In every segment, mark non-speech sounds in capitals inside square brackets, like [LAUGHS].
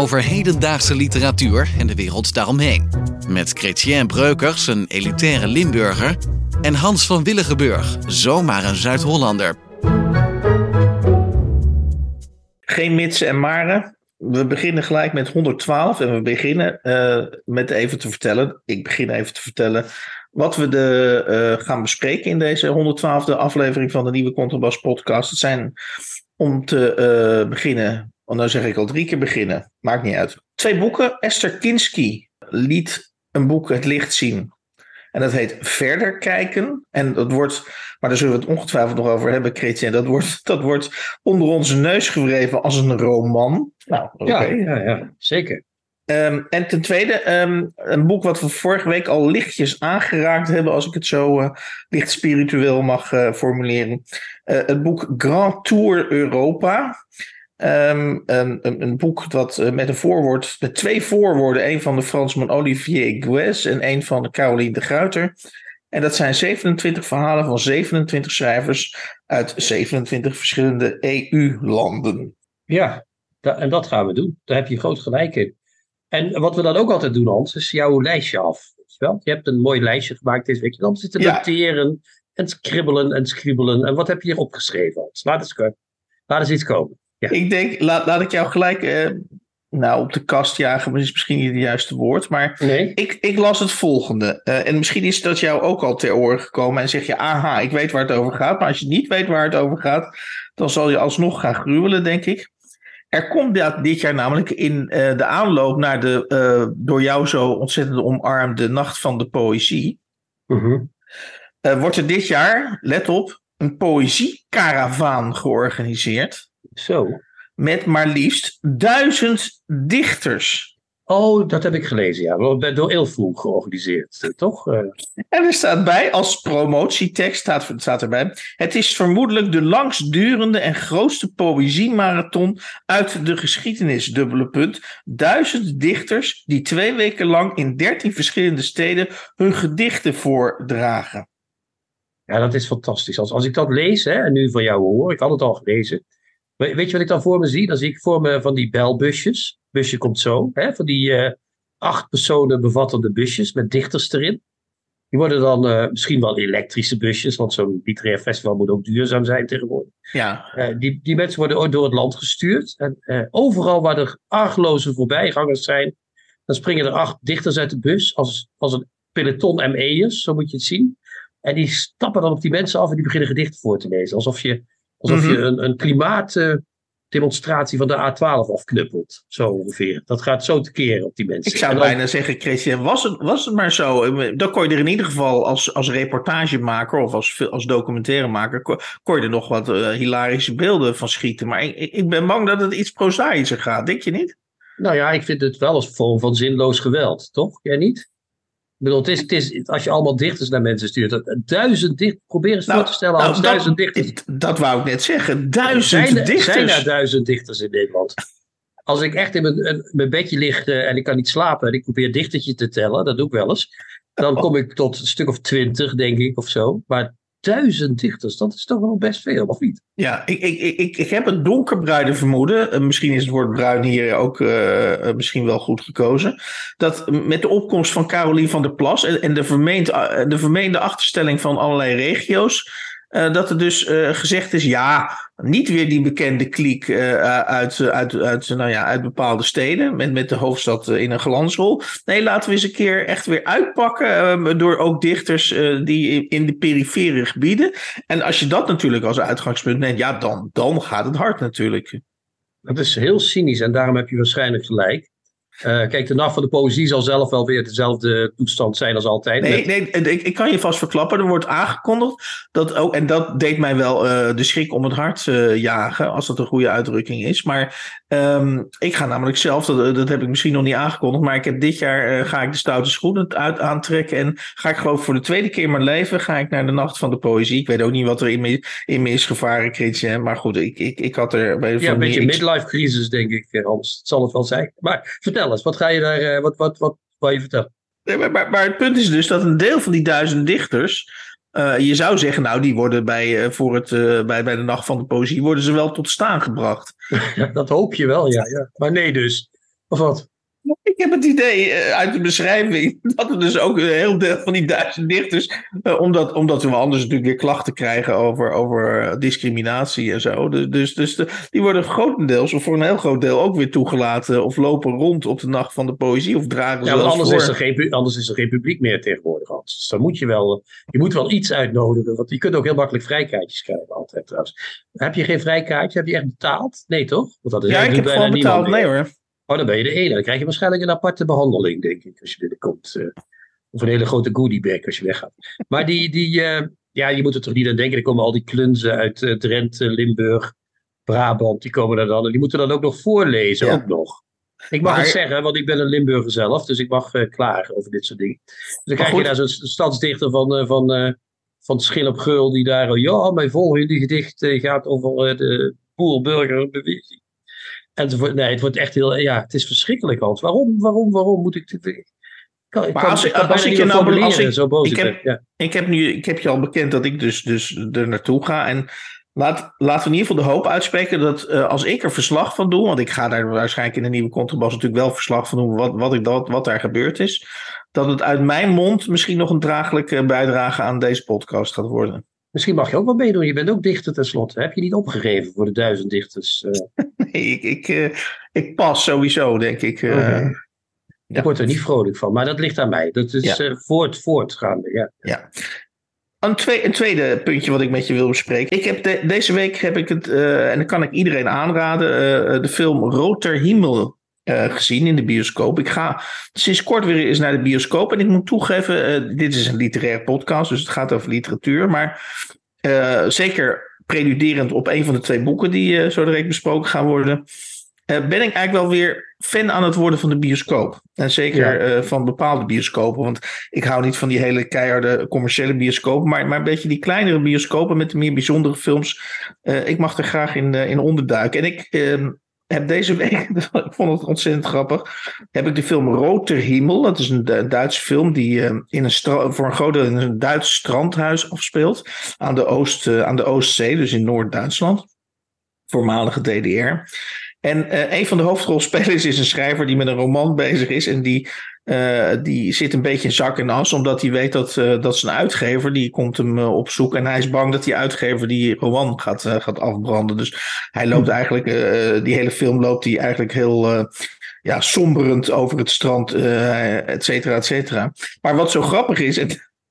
Over hedendaagse literatuur en de wereld daaromheen. Met Chrétien Breukers, een elitaire Limburger. En Hans van Willigenburg, zomaar een Zuid-Hollander. Geen mitsen en maren. We beginnen gelijk met 112 en we beginnen eh, met even te vertellen. Ik begin even te vertellen wat we de, eh, gaan bespreken in deze 112e aflevering van de nieuwe Contrabas podcast. Het zijn om te uh, beginnen, oh, nou zeg ik al drie keer beginnen, maakt niet uit. Twee boeken. Esther Kinski liet een boek het licht zien. En dat heet Verder kijken. En dat wordt, maar daar zullen we het ongetwijfeld nog over hebben, Chrétien. Dat wordt, dat wordt onder onze neus gewreven als een roman. Nou, oké. Ja, ja, ja, zeker. Um, en ten tweede, um, een boek wat we vorige week al lichtjes aangeraakt hebben, als ik het zo uh, licht spiritueel mag uh, formuleren. Uh, het boek Grand Tour Europa. Um, een, een, boek dat met een voorwoord, met twee voorwoorden, een van de Fransman Olivier Guez en een van de Caroline de Gruiter. En dat zijn 27 verhalen van 27 schrijvers uit 27 verschillende EU-landen. Ja, da en dat gaan we doen. Daar heb je groot gelijk in. En wat we dan ook altijd doen, Hans, is jouw lijstje af. Wel? Je hebt een mooi lijstje gemaakt deze week. Dan zitten ja. noteren en skribbelen en schribbelen. En wat heb je hier opgeschreven, Hans? Laat eens, laat eens iets komen. Ja. Ik denk, laat, laat ik jou gelijk eh, nou, op de kast jagen, maar is misschien niet het juiste woord. Maar nee. ik, ik las het volgende. Uh, en misschien is dat jou ook al ter oren gekomen. En zeg je, aha, ik weet waar het over gaat. Maar als je niet weet waar het over gaat, dan zal je alsnog gaan gruwelen, denk ik. Er komt dit jaar namelijk in uh, de aanloop naar de uh, door jou zo ontzettend omarmde Nacht van de Poëzie. Uh, wordt er dit jaar, let op, een poëziekaravaan georganiseerd. Zo. Met maar liefst duizend dichters. Oh, dat heb ik gelezen, ja. Door Ilfo georganiseerd, toch? En er staat bij, als promotietekst staat, staat erbij... Het is vermoedelijk de langstdurende en grootste poëziemarathon uit de geschiedenis, dubbele punt. Duizend dichters die twee weken lang in dertien verschillende steden hun gedichten voordragen. Ja, dat is fantastisch. Als, als ik dat lees, hè, en nu van jou hoor, ik had het al gelezen... Weet je wat ik dan voor me zie? Dan zie ik voor me van die belbusjes. Busje komt zo. Hè? Van die uh, acht personen bevattende busjes met dichters erin. Die worden dan uh, misschien wel elektrische busjes, want zo'n literair festival moet ook duurzaam zijn tegenwoordig. Ja. Uh, die, die mensen worden door het land gestuurd. En overal waar er argeloze voorbijgangers zijn, dan springen er acht dichters uit de bus als, als een peloton ME'ers, zo moet je het zien. En die stappen dan op die mensen af en die beginnen gedichten voor te lezen. Alsof je Alsof mm -hmm. je een, een klimaatdemonstratie van de A12 afknuppelt. Zo ongeveer. Dat gaat zo tekeer op die mensen. Ik zou dan, bijna zeggen, Christian, was het, was het maar zo. Dan kon je er in ieder geval als, als reportagemaker of als, als documentairemaker... Kon, kon je er nog wat uh, hilarische beelden van schieten. Maar ik, ik ben bang dat het iets prozaïscher gaat. Denk je niet? Nou ja, ik vind het wel een vorm van zinloos geweld. Toch? Jij niet? Ik bedoel, het is, het is, als je allemaal dichters naar mensen stuurt. Duizend dichters. Probeer eens nou, voor te stellen als nou, duizend dat, dichters. Dat wou ik net zeggen. Duizend zijn, dichters. Zijn er duizend dichters in Nederland? Als ik echt in mijn, mijn bedje lig uh, en ik kan niet slapen. En ik probeer dichtertje te tellen. Dat doe ik wel eens. Dan [LAUGHS] kom ik tot een stuk of twintig, denk ik, of zo. Maar duizend dichters, dat is toch wel best veel, of niet? Ja, ik, ik, ik, ik heb een donkerbruine vermoeden. Uh, misschien is het woord bruin hier ook uh, misschien wel goed gekozen. Dat met de opkomst van Caroline van der Plas en, de, vermeend, de vermeende achterstelling van allerlei regio's. Dat er dus gezegd is, ja, niet weer die bekende kliek uh, uit, uit, uit, nou ja, uit bepaalde steden. Met, met de hoofdstad in een glansrol. Nee, laten we eens een keer echt weer uitpakken. door ook dichters die in de perifere gebieden. En als je dat natuurlijk als uitgangspunt neemt, ja, dan, dan gaat het hard natuurlijk. Dat is heel cynisch en daarom heb je waarschijnlijk gelijk. Uh, kijk, de Nacht van de Poëzie zal zelf wel weer dezelfde toestand zijn als altijd. Nee, nee ik, ik, kan je vast verklappen. Er wordt aangekondigd dat ook, en dat deed mij wel uh, de schrik om het hart uh, jagen, als dat een goede uitdrukking is. Maar um, ik ga namelijk zelf, dat, dat heb ik misschien nog niet aangekondigd, maar ik heb dit jaar ga ik de stoute schoenen uit aantrekken. En ga ik geloof voor de tweede keer in mijn leven ga ik naar de Nacht van de Poëzie. Ik weet ook niet wat er in me, in me is gevaren, Christian. Maar goed, ik, ik, ik had er... Bij, ja, een beetje midlife crisis, denk ik, Hans. Het zal het wel zijn. Maar vertel wat ga je daar, eh, wat, wat, wat wil je vertellen? Nee, maar, maar, het punt is dus dat een deel van die duizend dichters. Uh, je zou zeggen, nou, die worden bij, uh, voor het, uh, bij, bij de Nacht van de Poëzie worden ze wel tot staan gebracht. [LAUGHS] dat hoop je wel, ja, ja. Maar nee dus. Of wat? Ik heb het idee eh, uit de beschrijving [LAUGHS] dat er dus ook een heel deel van die duizend dichters, uh, omdat, omdat we anders natuurlijk weer klachten krijgen over, over discriminatie en zo. Dus, dus, dus de, die worden grotendeels, of voor een heel groot deel, ook weer toegelaten of lopen rond op de nacht van de poëzie of dragen ja, anders Is er geen, anders is er geen publiek meer tegenwoordig. Dus dan moet je wel, je moet wel iets uitnodigen, want je kunt ook heel makkelijk vrijkaartjes krijgen altijd trouwens. Heb je geen vrijkaartje? Heb je echt betaald? Nee toch? Want dat is ja, ik heb gewoon betaald, nee hoor. Oh, dan ben je de ene. Dan krijg je waarschijnlijk een aparte behandeling, denk ik, als je binnenkomt. Uh, of een hele grote goodiebag als je weggaat. Maar die, die uh, ja, je moet er toch niet aan denken. Er komen al die klunzen uit uh, Drenthe, Limburg, Brabant. Die komen daar dan. En die moeten dan ook nog voorlezen, ook nog. Ik mag het zeggen, want ik ben een Limburger zelf. Dus ik mag klagen over dit soort dingen. Dus dan krijg je daar zo'n stadsdichter van, van, van Schil op Geul. Die daar, ja, mijn volgende gedicht gaat over de boer-burger-beweging. Enzovoort. Nee, het wordt echt heel. Ja, het is verschrikkelijk, Hans. Waarom, waarom, waarom moet ik dit. Kan, ik, als, ik, als ik je nou als ik, zo boos ik heb, ja. ik heb nu, ik heb je al bekend dat ik dus, dus er naartoe ga. En laat, laten we in ieder geval de hoop uitspreken dat uh, als ik er verslag van doe, want ik ga daar waarschijnlijk in de nieuwe contrabas natuurlijk wel verslag van doen wat, wat, ik, dat, wat daar gebeurd is, dat het uit mijn mond misschien nog een draaglijke bijdrage aan deze podcast gaat worden. Misschien mag je ook wel meedoen. Je bent ook dichter tenslotte. Heb je niet opgegeven voor de duizend dichters? Uh... [LAUGHS] nee, ik, ik, uh, ik pas sowieso, denk ik. Uh, okay. Ik word er niet vrolijk van, maar dat ligt aan mij. Dat is ja. voort, voortgaande. Ja. ja. Een, twee, een, tweede puntje wat ik met je wil bespreken. Ik heb de, deze week heb ik het, en dat kan ik iedereen aanraden, de film Roter Himmel gezien in de bioscoop. Ik ga sinds kort weer eens naar de bioscoop. En ik moet toegeven, dit is een literair podcast, dus het gaat over literatuur. Maar zeker preluderend op een van de twee boeken die zo direct besproken gaan worden. ben ik eigenlijk wel weer fan aan het worden van de bioscoop. En zeker ja. van bepaalde bioscopen. Want ik hou niet van die hele keiharde commerciële bioscopen. Maar, maar een beetje die kleinere bioscopen met de meer bijzondere films. ik mag er graag in, in onderduiken. En ik ehm, heb deze week, [LAUGHS] ik vond het ontzettend grappig, heb ik de film Roter Himmel. Dat is een Duitse film die uh, in een voor een groot deel in een Duits strandhuis afspeelt. Aan de, Oost, uh, aan de Oostzee, dus in Noord-Duitsland. Voormalige DDR. En uh, een van de hoofdrolspelers is een schrijver die met een roman bezig is. En die uh, die zit een beetje in zak en as, omdat hij weet dat, uh, dat zijn uitgever, die komt hem op zoek. En hij is bang dat die uitgever die roman gaat, gaat afbranden. Dus hij loopt hm. eigenlijk, die hele film loopt hij eigenlijk heel ja, somberend over het strand, et cetera, et cetera. Maar wat zo grappig is, en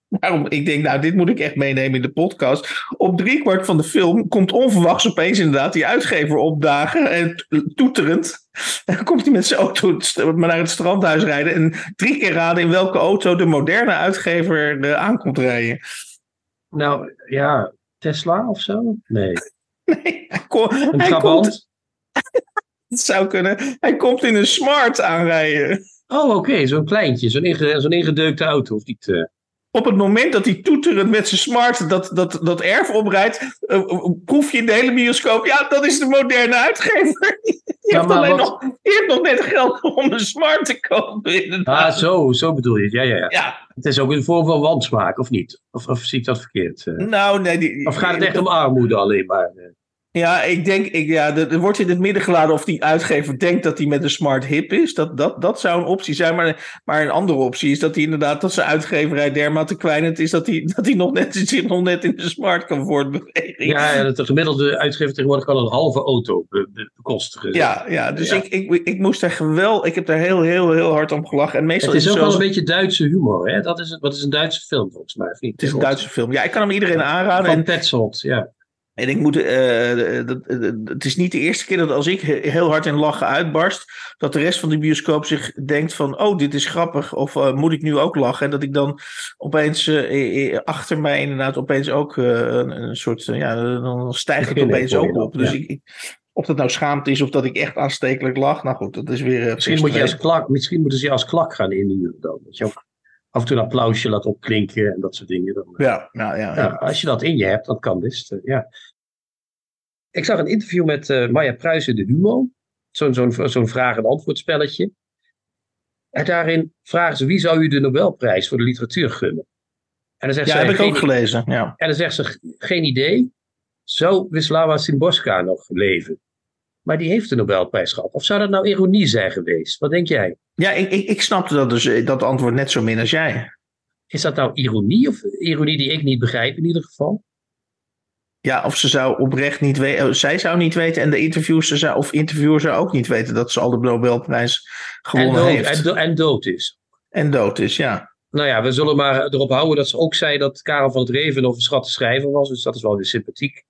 Daarom, ik denk, nou, dit moet ik echt meenemen in de podcast. Op driekwart van de film komt onverwachts opeens inderdaad die uitgever opdagen. En toeterend. En dan komt hij met zijn auto naar het strandhuis rijden. En drie keer raden in welke auto de moderne uitgever uh, aankomt rijden. Nou, ja, Tesla of zo? Nee. [LAUGHS] nee, hij, een hij komt... [LAUGHS] Het zou kunnen. Hij komt in een smart aanrijden. Oh, oké. Okay. Zo'n kleintje. Zo'n inge, zo ingedeukte auto. Of niet... Uh op het moment dat hij toeterend met zijn smart dat, dat, dat erf oprijdt, uh, proef je in de hele bioscoop, ja, dat is de moderne uitgever. [LAUGHS] Die, heeft, alleen nog, die heeft nog net geld om een smart te kopen. Inderdaad. Ah, zo, zo bedoel je het. Ja, ja, ja, ja. Het is ook een vorm van wansmaak, of niet? Of, of zie ik dat verkeerd? Nou, nee. Die, of gaat het echt om armoede alleen maar? Ja, ik denk, ik, ja, er wordt in het midden geladen of die uitgever denkt dat hij met een smart hip is. Dat, dat, dat zou een optie zijn. Maar, maar een andere optie is dat hij inderdaad, dat zijn uitgeverij dermate klein is dat hij, dat hij nog net, zich nog net in de smart kan voortbewegen. Ja, ja, de gemiddelde uitgever tegenwoordig kan een halve auto bekostigen. Ja, ja dus Ik, ik, ik moest daar geweldig. Ik heb daar heel, heel, heel hard om gelachen. En meestal het is, ook wel een beetje Duitse humor, hè? Dat is, wat is een Duitse film volgens mij. Het is een Duitse film. Ja, ik kan hem iedereen aanraden. Van Petzold, ja. En ik moet, uh, dat, het is niet de eerste keer dat als ik heel hard in lachen uitbarst, dat de rest van de bioscoop zich denkt van, oh, dit is grappig, of uh, moet ik nu ook lachen? En dat ik dan opeens uh, achter mij inderdaad opeens ook een, een, soort, ja, dan stijgt het opeens ook op. Dus ik, ik, of dat nou schaamte is of dat ik echt aanstekelijk lach, nou goed, dat is weer... misschien, moet je als klak, misschien moeten ze je als klak gaan inhuren dan, dat je ook af en toe een applausje laat opklinken en dat soort dingen. Dan, ja, ja, ja, ja, Als je dat in je hebt, dan kan best. ja. Ik zag een interview met uh, Maya Pruisen de Humo. Zo'n zo'n zo'n vraag- en antwoordspelletje. En daarin vragen ze wie zou u de Nobelprijs voor de literatuur gunnen? En dan zegt ja, ze, heb ik ook gelezen. Ja. En dan zegt ze, geen idee. Zou Wisława Szymborska nog leven? Maar die heeft de Nobelprijs gehad. Of zou dat nou ironie zijn geweest? Wat denk jij? Ja, ik, ik, ik snapte dat, dus, eh, dat antwoord net zo min als jij. Is dat nou ironie? Of ironie die ik niet begrijp in ieder geval? Ja, of ze zou oprecht niet weten. Oh, zij zou niet weten en de interviewster zou, of interviewer zou ook niet weten dat ze al de Nobelprijs gewonnen en heeft. En, en dood is. En dood is, ja. Nou ja, we zullen maar erop houden dat ze ook zei dat Karel van het Reven een overschatte schrijver was. Dus dat is wel weer sympathiek.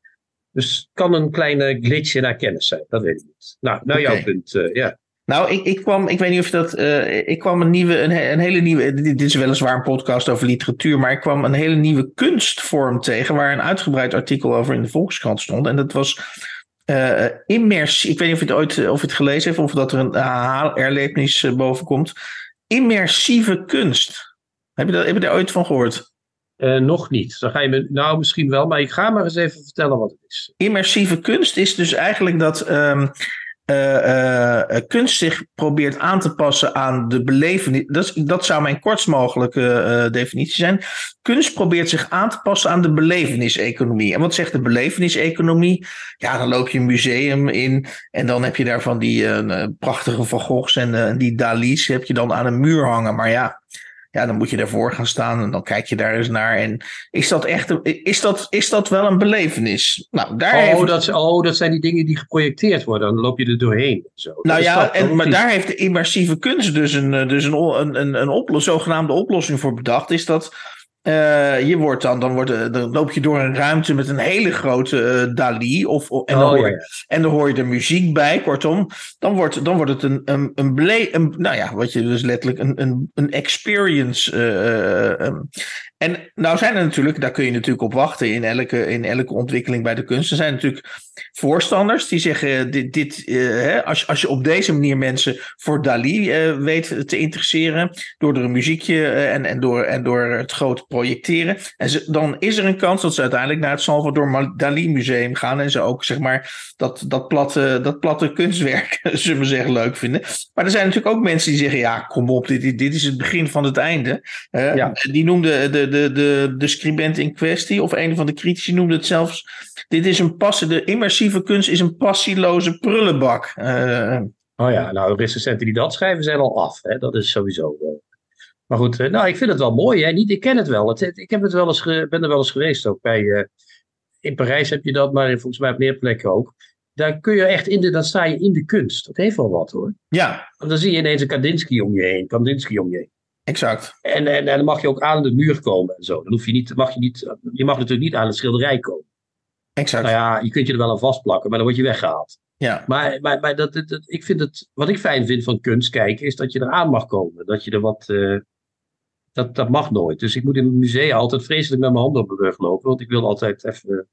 Dus het kan een kleine glitch in haar kennis zijn. Dat weet ik niet. Nou, nou jouw punt, uh, ja. Nou, ik, ik kwam, ik weet niet of je dat. Uh, ik kwam een nieuwe, een, een, hele nieuwe. Dit is weliswaar een podcast over literatuur, maar ik kwam een hele nieuwe kunstvorm tegen, waar een uitgebreid artikel over in de Volkskrant stond. En dat was uh, immersie. Ik weet niet of je het ooit of je het gelezen heeft, of dat er een erlevenis boven komt. Immersieve kunst. Heb je, dat, heb je daar ooit van gehoord? Uh, nog niet. Dan ga je me, nou, misschien wel, maar ik ga maar eens even vertellen wat het is. Immersieve kunst is dus eigenlijk dat. Um, uh, uh, kunst zich probeert aan te passen aan de belevenis. Dat, zou mijn kortst mogelijke definitie zijn. Kunst probeert zich aan te passen aan de beleveniseconomie. En wat zegt de beleveniseconomie? Ja, dan loop je een museum in en dan heb je daar van die prachtige Van Goghs en die Dali's heb je dan aan een muur hangen. Maar ja, ja, dan moet je daarvoor gaan staan en dan kijk je daar eens naar. En is dat echt, is dat, is dat wel een belevenis? Nou, daar oh, heeft... dat, oh, dat zijn die dingen die geprojecteerd worden. Dan loop je er doorheen. Zo. Nou ja, en, maar daar heeft de immersieve kunst dus een, dus een, een, een, een oplos, zogenaamde oplossing voor bedacht. Is dat uh, je wordt dan, dan, wordt, dan loop je door een ruimte met een hele grote uh, Dali. Of, en, dan oh, hoor, ja, ja. en dan hoor je er muziek bij. Kortom, dan wordt, dan wordt het een, een, een, ble, een Nou ja, wat je dus letterlijk een, een, een experience. Uh, um, en nou zijn er natuurlijk, daar kun je natuurlijk op wachten in elke, in elke ontwikkeling bij de kunst. Er zijn natuurlijk voorstanders die zeggen: dit, dit, hè, als, als je op deze manier mensen voor Dali weet te interesseren. door er een muziekje en, en, door, en door het grote projecteren. En ze, dan is er een kans dat ze uiteindelijk naar het Salvador Dali Museum gaan. En ze ook zeg maar dat, dat, platte, dat platte kunstwerk, [LAUGHS] zullen we zeggen, leuk vinden. Maar er zijn natuurlijk ook mensen die zeggen: ja, kom op, dit, dit is het begin van het einde. Ja. Die noemde de, de, de, de scribent in kwestie, of een van de critici noemde het zelfs. Dit is een passe, de immersieve kunst is een passieloze prullenbak. Uh, Oh ja, nou, de recensenten die dat schrijven zijn al af. Hè? Dat is sowieso. Uh, maar goed, nou, ik vind het wel mooi. Hè? Niet, ik ken het wel. Het, ik heb het wel eens ge, ben er wel eens geweest ook. Bij, in Parijs heb je dat, maar volgens mij op meer plekken ook. Daar kun je echt in de, dan sta je in de kunst. Dat heeft wel wat hoor. Ja. Dan zie je ineens een Kandinsky om je heen. Kandinsky om je heen. Exact. En, en, en dan mag je ook aan de muur komen en zo. Dan hoef je niet, mag je niet, je mag natuurlijk niet aan het schilderij komen. Exact. Nou ja, je kunt je er wel aan vastplakken, maar dan word je weggehaald. Ja. Maar, maar, maar dat, dat, ik vind het, wat ik fijn vind van kunst kijken, is dat je er aan mag komen. Dat je er wat, uh, dat, dat mag nooit. Dus ik moet in het museum altijd vreselijk met mijn handen op mijn rug lopen. Want ik wil altijd even,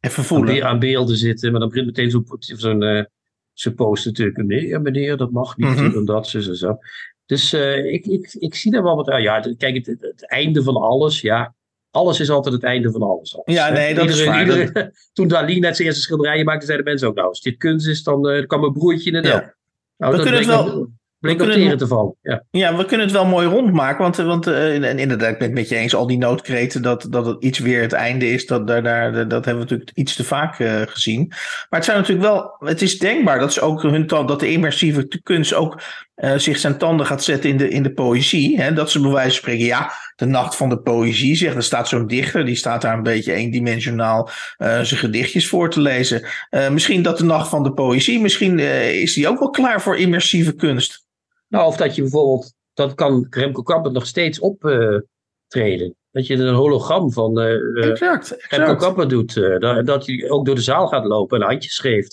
even voelen. Aan, beelden zitten. Maar dan begint meteen zo'n zo'n uh, zo post natuurlijk. Nee, meneer, dat mag niet. Mm -hmm. En dat, zo, zo. Dus uh, ik, ik, ik zie daar wel wat aan. Ja, kijk, het, het, het, einde van alles, ja. Alles is altijd het einde van alles. Ja, nee, dat iedereen, is waar. Iedereen, dat... [LAUGHS] toen Dali net zijn eerste schilderijen maakte, zeiden mensen ook, nou, als dit kunst is, dan uh, kan mijn broertje in de ja. Nou, we dat kunnen het wel... Bleek op teren te vallen. Ja. ja, we kunnen het wel mooi rondmaken. Want, want uh, en inderdaad, ik ben het met je eens. Al die noodkreten dat, dat het iets weer het einde is. Dat, daar, daar, dat hebben we natuurlijk iets te vaak uh, gezien. Maar het zijn natuurlijk wel. Het is denkbaar dat ze ook hun dat de immersieve kunst ook uh, zich zijn tanden gaat zetten in de, in de poëzie. Hè? Dat ze bij wijze van spreken. Ja, de nacht van de poëzie zegt. Er staat zo'n dichter, die staat daar een beetje eendimensionaal uh, zijn gedichtjes voor te lezen. Uh, misschien dat de nacht van de poëzie, misschien is die ook wel klaar voor immersieve kunst. Nou, of dat je bijvoorbeeld, dat kan Remco Kamper nog steeds optreden. dat je een hologram van exact, exact. Remco Kamper doet. dat, dat hij ook door de zaal gaat lopen en handjes schreef.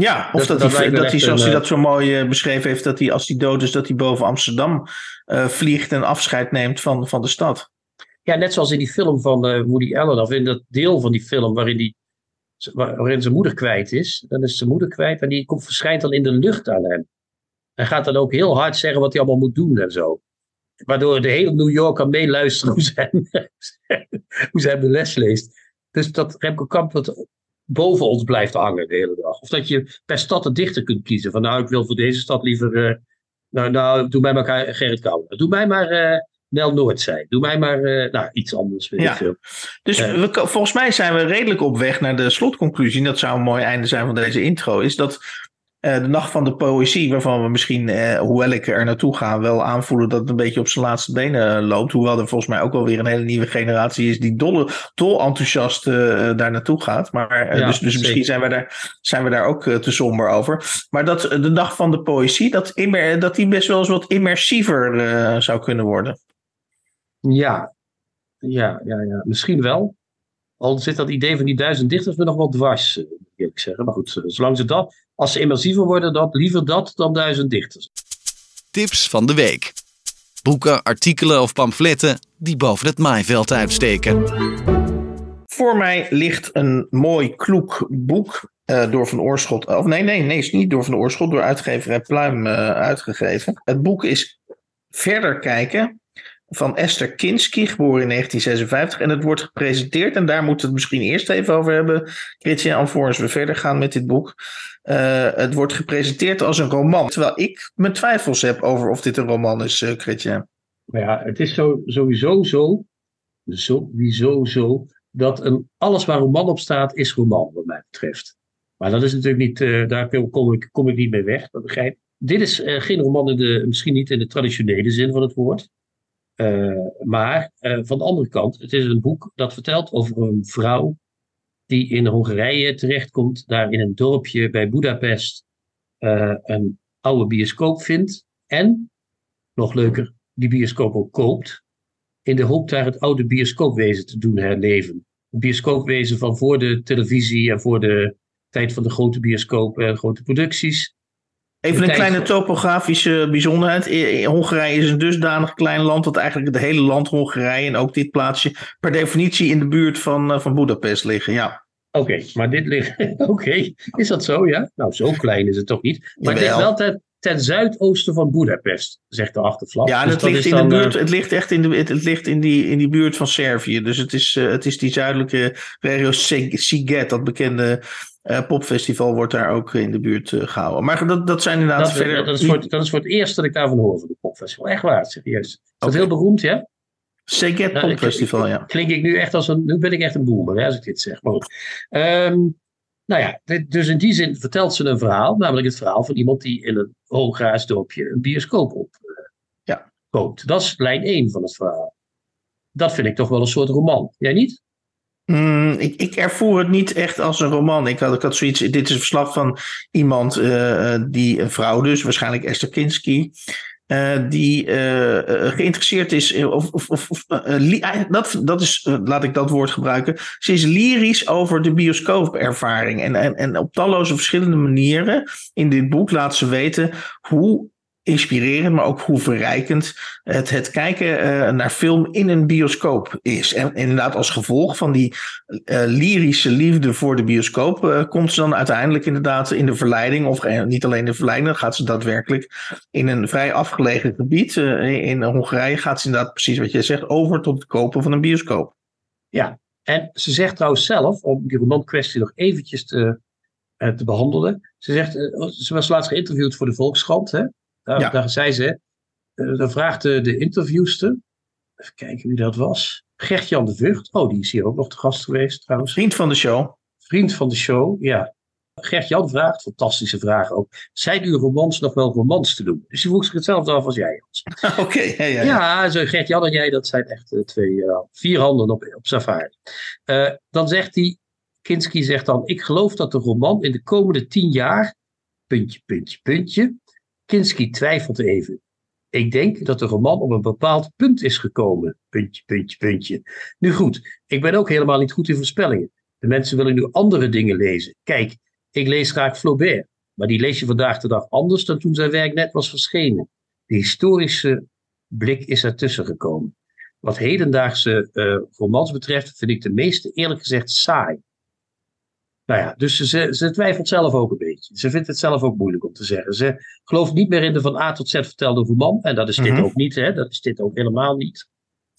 Ja, of dat, dat, hij, dat hij, zoals een, hij dat zo mooi uh, beschreven heeft, dat hij als hij dood is, dat hij boven Amsterdam uh, vliegt en afscheid neemt van, van de stad. Ja, net zoals in die film van uh, Woody Allen, of in dat deel van die film waarin, die, waarin zijn moeder kwijt is. Dan is zijn moeder kwijt en die komt, verschijnt dan in de lucht aan hem. Hij gaat dan ook heel hard zeggen wat hij allemaal moet doen en zo. Waardoor de hele New York kan meeluisteren hoe zij, [LAUGHS] hoe zij de les leest. Dus dat Remco Kamp boven ons blijft hangen de hele dag. Of dat je per stad een dichter kunt kiezen. Van nou, ik wil voor deze stad liever. Uh, nou, nou, doe mij maar Gerrit Kouwer. Doe mij maar uh, Nel Noordzij. Doe mij maar uh, nou, iets anders. Weet ja. ik veel. Dus we, volgens mij zijn we redelijk op weg naar de slotconclusie. En dat zou een mooi einde zijn van deze intro. Is dat de Nacht van de Poëzie, waarvan we misschien, uh, hoewel ik er naartoe ga, wel aanvoelen dat het een beetje op zijn laatste benen loopt. Hoewel er volgens mij ook wel weer een hele nieuwe generatie is die dolle, dol enthousiast daar naartoe gaat. Maar, ja, dus dus misschien zijn we, daar, zijn we daar ook te somber over. Maar dat de Nacht van de Poëzie, dat, immer, dat die best wel eens wat immersiever zou kunnen worden. Ja. ja, ja, ja, misschien wel. Al zit dat idee van die duizend dichters me nog wel dwars, moet ik zeggen. Maar goed, zolang ze dat als ze immersiever worden, dat, liever dat dan duizend dichters. Tips van de week. Boeken, artikelen of pamfletten die boven het maaiveld uitsteken. Voor mij ligt een mooi kloek boek uh, door Van Oorschot. Of nee, nee, nee, is niet door Van Oorschot, door uitgeverij Pluim uh, uitgegeven. Het boek is Verder kijken van Esther Kinski, geboren in 1956. En het wordt gepresenteerd, en daar moeten we het misschien eerst even over hebben, Christian, alvorens we verder gaan met dit boek. Uh, het wordt gepresenteerd als een roman, terwijl ik mijn twijfels heb over of dit een roman is, uh, Christian. Ja, het is zo, sowieso zo, sowieso zo, dat een, alles waar roman op staat, is roman, wat mij betreft. Maar dat is natuurlijk niet, uh, daar kom ik, kom ik niet mee weg, begrijp Dit is geen roman, in de, misschien niet in de traditionele zin van het woord. Maar van de andere kant, het is een boek dat vertelt over een vrouw die in Hongarije terechtkomt, daar in een dorpje bij Budapest uh, een oude bioscoop vindt en, nog leuker, die bioscoop ook koopt, in de hoop daar het oude bioscoopwezen te doen herleven. Het bioscoopwezen van voor de televisie en voor de tijd van de grote bioscopen en grote producties. Even een kleine topografische bijzonderheid. Hongarije is een dusdanig klein land dat eigenlijk het hele land Hongarije en ook dit plaatsje per definitie in de buurt van, uh, van Budapest liggen. Ja. Oké, okay, maar dit ligt. [LAUGHS] Oké, okay. is dat zo? Ja. Nou, zo klein is het toch niet. Maar het ligt wel ten zuidoosten van Budapest, zegt de achtervlak. Ja, en dus het, ligt in dan, de buurt, het ligt echt in, de, het, het, ligt in, die, in die buurt van Servië. Dus het is, uh, het is die zuidelijke regio Siget, dat bekende uh, popfestival wordt daar ook in de buurt uh, gehouden. Maar dat, dat zijn inderdaad dat, verder... Dat is, voor, dat is voor het eerst dat ik daarvan hoor, van de popfestival. Echt waar, serieus. Is okay. dat heel beroemd, ja? Seget nou, Popfestival, ja. Klink ik nu echt als een... Nu ben ik echt een boomer, hè, als ik dit zeg. Maar goed. Um, nou ja, dit, dus in die zin vertelt ze een verhaal. Namelijk het verhaal van iemand die in een Hongaars dorpje een bioscoop op uh, ja. koopt. Dat is lijn 1 van het verhaal. Dat vind ik toch wel een soort roman. Jij niet? Mm, ik, ik ervoer het niet echt als een roman. Ik had, ik had zoiets. Dit is een verslag van iemand uh, die, een vrouw dus, waarschijnlijk Esther Kinski. Uh, die uh, geïnteresseerd is, of, of, of dat, dat is, laat ik dat woord gebruiken. Ze is lyrisch over de bioscoopervaring. En, en, en op talloze verschillende manieren in dit boek laat ze weten hoe inspirerend, maar ook hoe verrijkend het, het kijken uh, naar film in een bioscoop is. En inderdaad, als gevolg van die uh, lyrische liefde voor de bioscoop, uh, komt ze dan uiteindelijk inderdaad in de verleiding, of niet alleen de verleiding, dan gaat ze daadwerkelijk in een vrij afgelegen gebied. in Hongarije gaat ze inderdaad precies wat jij zegt, over tot het kopen van een bioscoop. Ja, en ze zegt trouwens zelf, om die romankwestie nog eventjes te, te behandelen. Ze zegt, ze was laatst geïnterviewd voor de Volkskrant, hè? Daar, ja. daar zei ze, uh, dan vraagt de, de interviewster, even kijken wie dat was, Gert-Jan de Vught. Oh, die is hier ook nog te gast geweest trouwens. Vriend van de show. Vriend van de show, ja. Gert-Jan vraagt, fantastische vraag ook. Zijn uw romans nog wel romans te doen? Dus die vroeg zich hetzelfde af als jij. [LAUGHS] Oké, okay, ja, ja. ja zo Gert-Jan en jij, dat zijn echt uh, twee, uh, vier handen op, op safari. Uh, dan zegt hij, Kinski zegt dan, ik geloof dat de roman in de komende tien jaar, puntje, puntje, puntje. Kinski twijfelt even. Ik denk dat de roman op een bepaald punt is gekomen. Puntje, puntje, puntje. Nu goed, ik ben ook helemaal niet goed in voorspellingen. De mensen willen nu andere dingen lezen. Kijk, ik lees graag Flaubert, maar die lees je vandaag de dag anders dan toen zijn werk net was verschenen. De historische blik is ertussen gekomen. Wat hedendaagse uh, romans betreft, vind ik de meeste eerlijk gezegd saai. Nou ja, dus ze, ze twijfelt zelf ook een beetje. Ze vindt het zelf ook moeilijk om te zeggen. Ze gelooft niet meer in de van A tot Z vertelde roman. En dat is dit mm -hmm. ook niet. Hè? Dat is dit ook helemaal niet.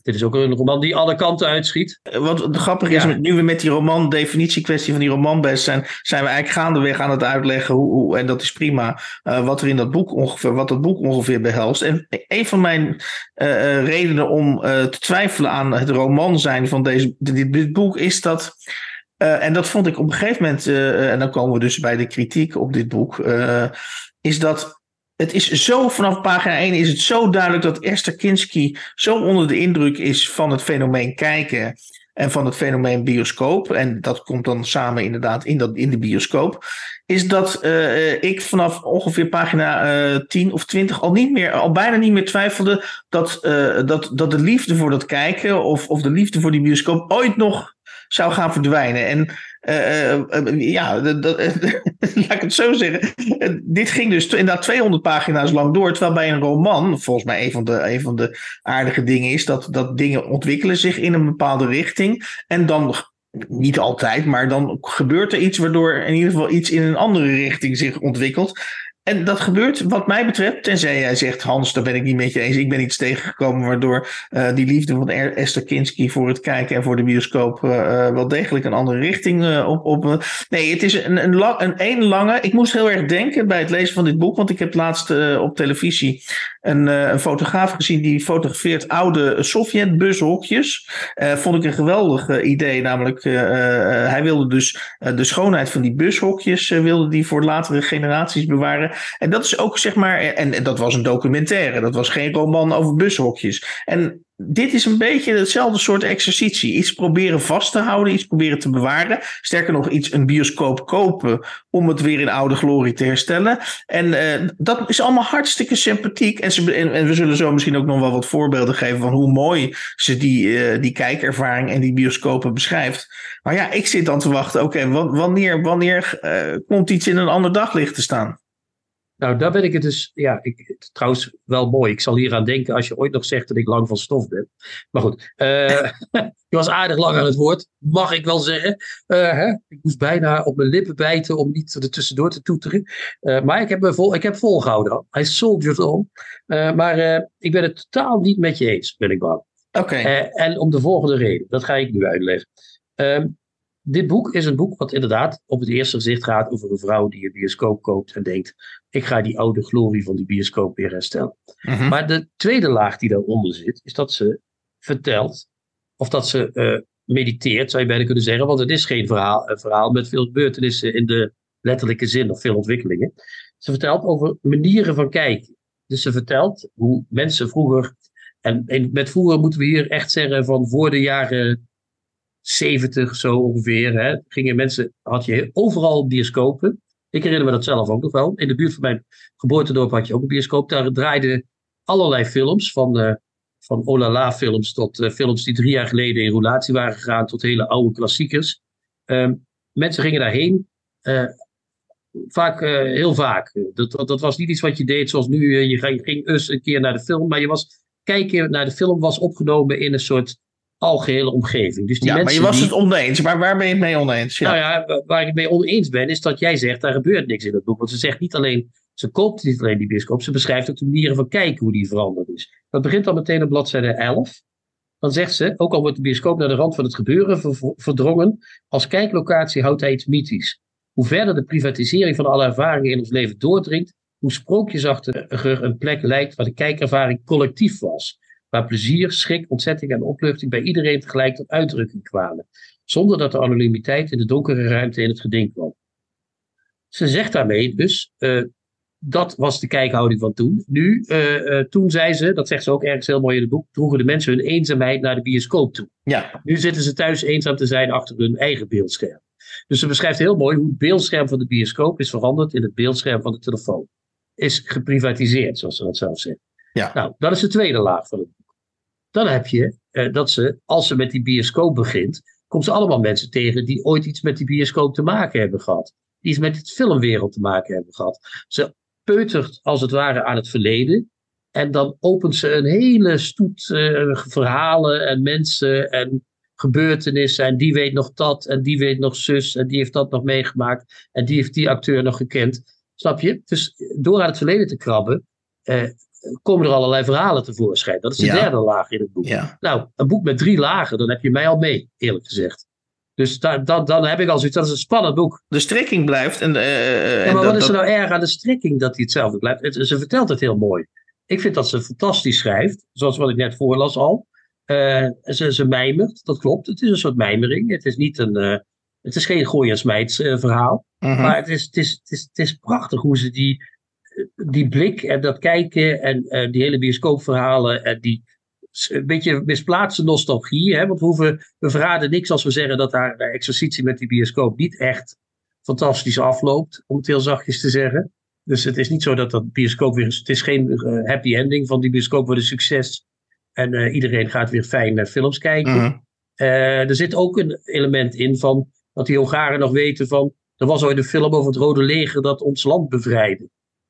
Dit is ook een roman die alle kanten uitschiet. Wat grappig is, ja. nu we met die roman, definitiekwestie van die romanbest zijn, zijn we eigenlijk gaandeweg aan het uitleggen hoe, hoe en dat is prima, uh, wat er in dat boek ongeveer, wat dat boek ongeveer behelst. En een van mijn uh, redenen om uh, te twijfelen aan het roman zijn van deze, dit, dit boek is dat. Uh, en dat vond ik op een gegeven moment, uh, en dan komen we dus bij de kritiek op dit boek, uh, is dat het is zo, vanaf pagina 1 is het zo duidelijk dat Esther Kinski zo onder de indruk is van het fenomeen kijken en van het fenomeen bioscoop. En dat komt dan samen inderdaad in, dat, in de bioscoop. Is dat ik vanaf ongeveer pagina 10 of 20 al niet meer, al bijna niet meer twijfelde dat, dat, dat de liefde voor dat kijken of, of de liefde voor die bioscoop ooit nog zou gaan verdwijnen. En uh, uh, ja, dat, [LAUGHS] laat ik het zo zeggen. dit ging dus inderdaad 200 pagina's lang door. Terwijl bij een roman, volgens mij een van de, een van de aardige dingen is dat, dat dingen ontwikkelen zich in een bepaalde richting. En dan niet altijd, maar dan gebeurt er iets waardoor in ieder geval iets in een andere richting zich ontwikkelt. En dat gebeurt, wat mij betreft, tenzij jij zegt, Hans, daar ben ik niet met je eens. Ik ben iets tegengekomen waardoor uh, die liefde van Esther Kinski voor het kijken en voor de bioscoop uh, wel degelijk een andere richting op. op nee, het is een, een, een één lange. Ik moest heel erg denken bij het lezen van dit boek, want ik heb laatst op televisie een, een, fotograaf gezien die fotografeert oude Sovjet-bushokjes. vond ik een geweldig idee, namelijk hij wilde dus de schoonheid van die bushokjes wilde die voor latere generaties bewaren. En dat is ook zeg maar, en, dat was een documentaire, dat was geen roman over bushokjes. En dit is een beetje hetzelfde soort exercitie. Iets proberen vast te houden, iets proberen te bewaren. Sterker nog, iets een bioscoop kopen om het weer in oude glorie te herstellen. En uh, dat is allemaal hartstikke sympathiek. En, ze, en, we zullen zo misschien ook nog wel wat voorbeelden geven van hoe mooi ze die, uh, die kijkervaring en die bioscopen beschrijft. Maar ja, ik zit dan te wachten, oké, wanneer, wanneer uh, komt iets in een ander daglicht te staan? Nou, daar ben ik het dus. Ja, ik, trouwens wel mooi. Ik zal hier aan denken als je ooit nog zegt dat ik lang van stof ben. Maar goed, uh, [LAUGHS] je was aardig lang aan het woord, mag ik wel zeggen. Uh, hè? Ik moest bijna op mijn lippen bijten om niet er tussendoor te toeteren. Uh, maar ik heb, me vol, ik heb volgehouden. Hij soldiered on. maar ik ben het totaal niet met je eens, ben ik bang. Oké. Okay. en om de volgende reden. Dat ga ik nu uitleggen. Dit boek is een boek wat inderdaad op het eerste gezicht gaat over een vrouw die een bioscoop koopt en denkt: ik ga die oude glorie van die bioscoop weer herstellen. Mhm. Maar de tweede laag die daaronder zit, is dat ze vertelt, of dat ze uh, mediteert, zou je bijna kunnen zeggen, want het is geen verhaal, een verhaal met veel gebeurtenissen in de letterlijke zin of veel ontwikkelingen. Ze vertelt over manieren van kijken. Dus ze vertelt hoe mensen vroeger, en, en met vroeger moeten we hier echt zeggen van voor de jaren 70 zo ongeveer, hè, gingen mensen, had je overal bioscopen. Ik herinner me dat zelf ook nog wel. In de buurt van mijn geboortedorp had je ook een bioscoop. Daar draaiden allerlei films, van, uh, van Olala films tot uh, films die drie jaar geleden in roulatie waren gegaan, tot hele oude klassiekers. Uh, mensen gingen daarheen, uh, vaak, heel vaak. Dat, dat, dat, was niet iets wat je deed zoals nu, je ging, ging eens een keer naar de film, maar je was, kijken naar de film was opgenomen in een soort algehele omgeving. Dus die ja, mensen maar je was die, het oneens. Maar waar ben je het mee oneens? Ja. Nou ja, waar ik het mee oneens ben, is dat jij zegt, daar gebeurt niks in het boek. Want ze zegt niet alleen, ze koopt niet alleen die bioscoop, ze beschrijft ook de manieren van kijken hoe die veranderd is. Dat begint al meteen op bladzijde 11. Dan zegt ze, ook al wordt de bioscoop naar de rand van het gebeuren verdrongen, als kijklocatie houdt hij iets mythisch. Hoe verder de privatisering van alle ervaringen in ons leven doordringt, hoe sprookjesachtiger een plek lijkt waar de kijkervaring collectief was waar plezier, schrik, ontzetting en opluchting bij iedereen tegelijk tot uitdrukking kwamen, zonder dat de anonimiteit in de donkere ruimte in het geding kwam. ze zegt daarmee dus, uh, dat was de kijkhouding van toen. Nu, uh, toen zei ze, dat zegt ze ook ergens heel mooi in het boek, droegen de mensen hun eenzaamheid naar de bioscoop toe. Ja. Nu zitten ze thuis eenzaam te zijn achter hun eigen beeldscherm. Dus ze beschrijft heel mooi hoe het beeldscherm van de bioscoop is veranderd in het beeldscherm van de telefoon. Is geprivatiseerd, zoals ze dat zelf zegt. Ja. Nou, dat is de tweede laag van het. Dan heb je uh, dat ze, als ze met die bioscoop begint, komt ze allemaal mensen tegen die ooit iets met die bioscoop te maken hebben gehad. Die iets met het filmwereld te maken hebben gehad. Ze peutert als het ware aan het verleden. En dan opent ze een hele stoet uh, verhalen en mensen en gebeurtenissen. En die weet nog dat en die weet nog zus en die heeft dat nog meegemaakt. En die heeft die acteur nog gekend. Snap je? Dus door aan het verleden te krabben, eh, komen er allerlei verhalen tevoorschijn. Dat is de Ja. derde laag in het boek. Ja. Nou, een boek met drie lagen, dan heb je mij al mee, eerlijk gezegd. Dus da, da- dan heb ik al zoiets, dat is een spannend boek. De strekking blijft. En, eh, Ja, en maar dat- wat is er nou erg aan de strekking dat hij hetzelfde blijft? Het- ze vertelt het heel mooi. Ik vind dat ze fantastisch schrijft, zoals wat ik net voorlas al. Eh, ze, ze mijmert, dat klopt. Het is een soort mijmering. Het is, niet een, eh, het is geen gooi en smijt eh, verhaal. Mhm. Maar het is, het, is, het, is, het is prachtig hoe ze die, die blik en dat kijken en eh, die hele bioscoopverhalen en die s- een beetje misplaatste nostalgie. Hè? Want we, hoeven, we verraden niks als we zeggen dat haar eh, exercitie met die bioscoop niet echt fantastisch afloopt, om het heel zachtjes te zeggen. Dus het is niet zo dat dat bioscoop weer. Het is geen eh, happy ending van die bioscoop wordt een succes. En eh, iedereen gaat weer fijn naar films kijken. Mhm. Eh, er zit ook een element in van dat die Hongaren nog weten van. Er was ooit een film over het Rode Leger dat ons land bevrijdde.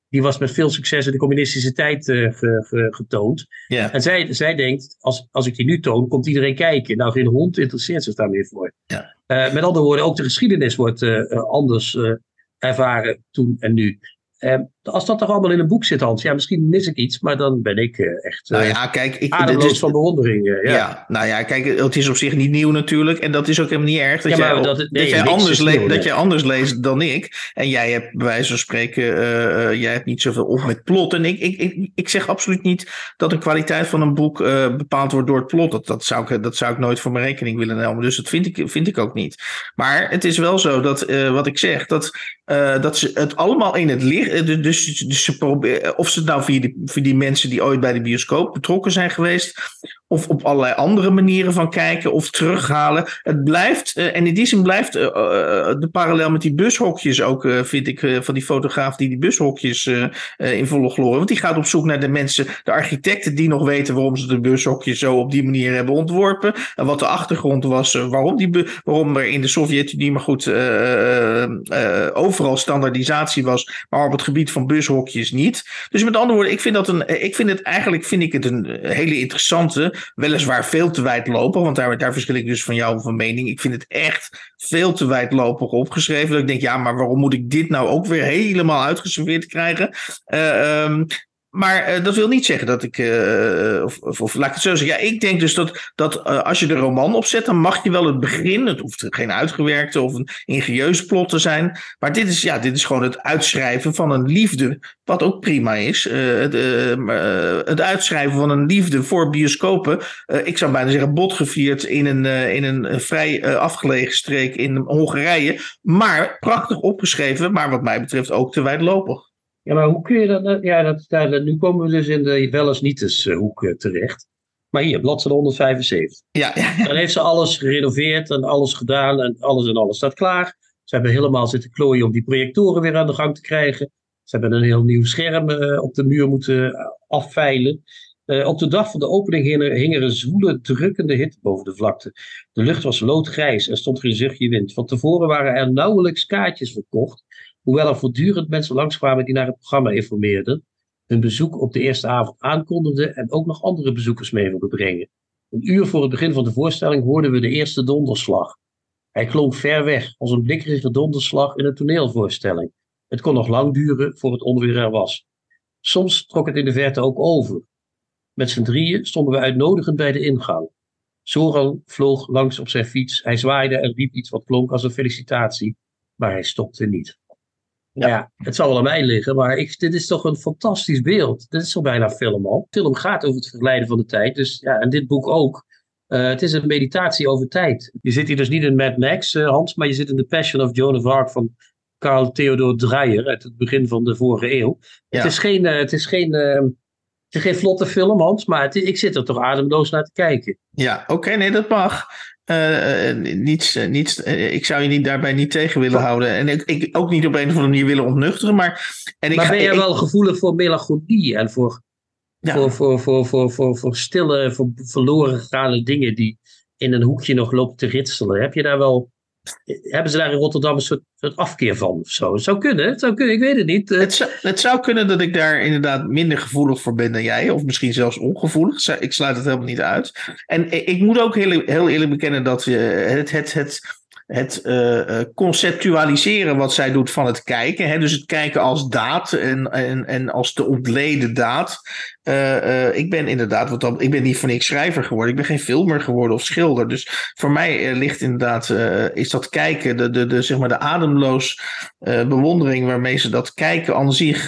Die was met veel succes in de communistische tijd eh, ge- ge- getoond. En zij, zij denkt, als, als ik die nu toon, komt iedereen kijken. Nou, geen hond interesseert zich daar meer voor. Eh, met andere woorden, ook de geschiedenis wordt eh, anders ervaren toen en nu. Als dat toch allemaal in een boek zit, Hans, ja, misschien mis ik iets, maar dan ben ik eh, echt Nou eh, ja, kijk, ik, ademloos dit is- van bewondering. eh, Ja. ja. nou ja, kijk, het is op zich niet nieuw natuurlijk. En dat is ook helemaal niet erg dat, Ja, jij, op- dat- jij anders is le- nieuw, dat nee. jij anders leest dan ik. En jij hebt bij wijze van spreken, jij hebt niet zoveel op met plot. En ik, ik, ik, ik zeg absoluut niet dat de kwaliteit van een boek bepaald wordt door het plot. Dat, dat, zou ik, dat zou ik nooit voor mijn rekening willen nemen. Dus dat vind ik, vind ik ook niet. Maar het is wel zo dat, wat ik zeg, dat, dat ze het allemaal in het licht. eh, Dus, dus ze proberen, of ze het nou via die, via die mensen die ooit bij de bioscoop betrokken zijn geweest. Of op allerlei andere manieren van kijken of terughalen. Het blijft, eh, en in die zin blijft eh, eh, de parallel met die bushokjes ook, eh, vind ik, eh, van die fotograaf die die bushokjes eh, eh, in volle glorie. Want die gaat op zoek naar de mensen, de architecten die nog weten waarom ze de bushokjes zo op die manier hebben ontworpen. En wat de achtergrond was, eh, waarom, die, waarom er in de Sovjet-Unie maar goed eh, eh, eh, overal standaardisatie was, maar op het gebied van bushokjes niet. Dus met andere woorden, ik vind dat een, ik vind het eigenlijk vind ik het een eh, hele interessante, weliswaar veel te wijdlopig, want daar, daar verschil ik dus van jou van mening. Ik vind het echt veel te wijdlopig opgeschreven. Dat ik denk, ja, maar waarom moet ik dit nou ook weer helemaal uitgeserveerd krijgen? Ehm, maar eh, dat wil niet zeggen dat ik. eh, of, of, laat ik het zo zeggen. Ja, ik denk dus dat, dat eh, als je de roman opzet, dan mag je wel het begin. Het hoeft geen uitgewerkte of een ingenieus plot te zijn. Maar dit is, ja, dit is gewoon het uitschrijven van een liefde. Wat ook prima is. Het, eh, maar, eh, het uitschrijven van een liefde voor bioscopen. Ik zou bijna zeggen, botgevierd in een, in een vrij afgelegen streek in Hongarije. Maar prachtig opgeschreven. Maar wat mij betreft ook te wijdlopig. Ja, maar hoe kun je dat... nou- Ja, dat, daar- nu komen we dus in de wel eens niet eens hoek eh, terecht. Maar hier, bladzijde 175. Ja, ja, [LAUGHS] Dan heeft ze alles gerenoveerd en alles gedaan en alles en alles staat klaar. Ze hebben helemaal zitten klooien om die projectoren weer aan de gang te krijgen. Ze hebben een heel nieuw scherm eh, op de muur moeten eh, afveilen. Op de dag van de opening hing er, hing er een zwoele, drukkende hitte boven de vlakte. De lucht was loodgrijs en stond geen zuchtje wind. Van tevoren waren er nauwelijks kaartjes verkocht. Hoewel er voortdurend mensen langskwamen die naar het programma informeerden. Hun bezoek op de eerste avond aankondigden en ook nog andere bezoekers mee wilden brengen. Een uur voor het begin van de voorstelling hoorden we de eerste donderslag. Hij klonk ver weg, als een blikkerige donderslag in een toneelvoorstelling. Het kon nog lang duren voor het onweer er was. Soms trok het in de verte ook over. Met z'n drieën stonden we uitnodigend bij de ingang. Soran vloog langs op zijn fiets. Hij zwaaide en riep iets wat klonk als een felicitatie, maar hij stopte niet. Ja, het zal wel aan mij liggen, maar ik, dit is toch een fantastisch beeld. Dit is toch bijna film al. De film gaat over het verglijden van de tijd, dus ja, en dit boek ook. Eh, het is een meditatie over tijd. Je zit hier dus niet in Mad Max, eh, Hans, maar je zit in The Passion of Joan of Arc van Carl Theodor Dreyer uit het begin van de vorige eeuw. Ja. Het, is geen, eh, het, is geen, het is geen vlotte film, Hans, maar het, ik zit er toch ademloos naar te kijken. Ja, oké, nee, dat mag. Eh, eh, niets, eh, niets, ik zou je niet, daarbij niet tegen willen houden. En ik, ik ook niet op een of andere manier willen ontnuchteren. Maar, en ik maar ga- ben jij ik- wel gevoelig voor melancholie en voor, Ja. voor, voor, voor, voor, voor, voor stille, voor verloren gegaane dingen die in een hoekje nog lopen te ritselen? Heb je daar wel, hebben ze daar in Rotterdam een soort, soort afkeer van of zo? Het zou kunnen, zou kunnen, ik weet het niet. Eh, Het zou, het zou kunnen dat ik daar inderdaad minder gevoelig voor ben dan jij, of misschien zelfs ongevoelig. Ik sluit het helemaal niet uit. En ik ik moet ook heel, heel eerlijk bekennen dat je het, het, het, het eh, eh, conceptualiseren wat zij doet van het kijken, hè, dus het kijken als daad en, en, en als de ontleden daad. Eh, eh, ik ben inderdaad, wat dan, ik ben niet voor niks schrijver geworden, ik ben geen filmer geworden of schilder. Dus voor mij eh, ligt inderdaad, is dat kijken, de, de, de, zeg maar de ademloos bewondering waarmee ze dat kijken aan zich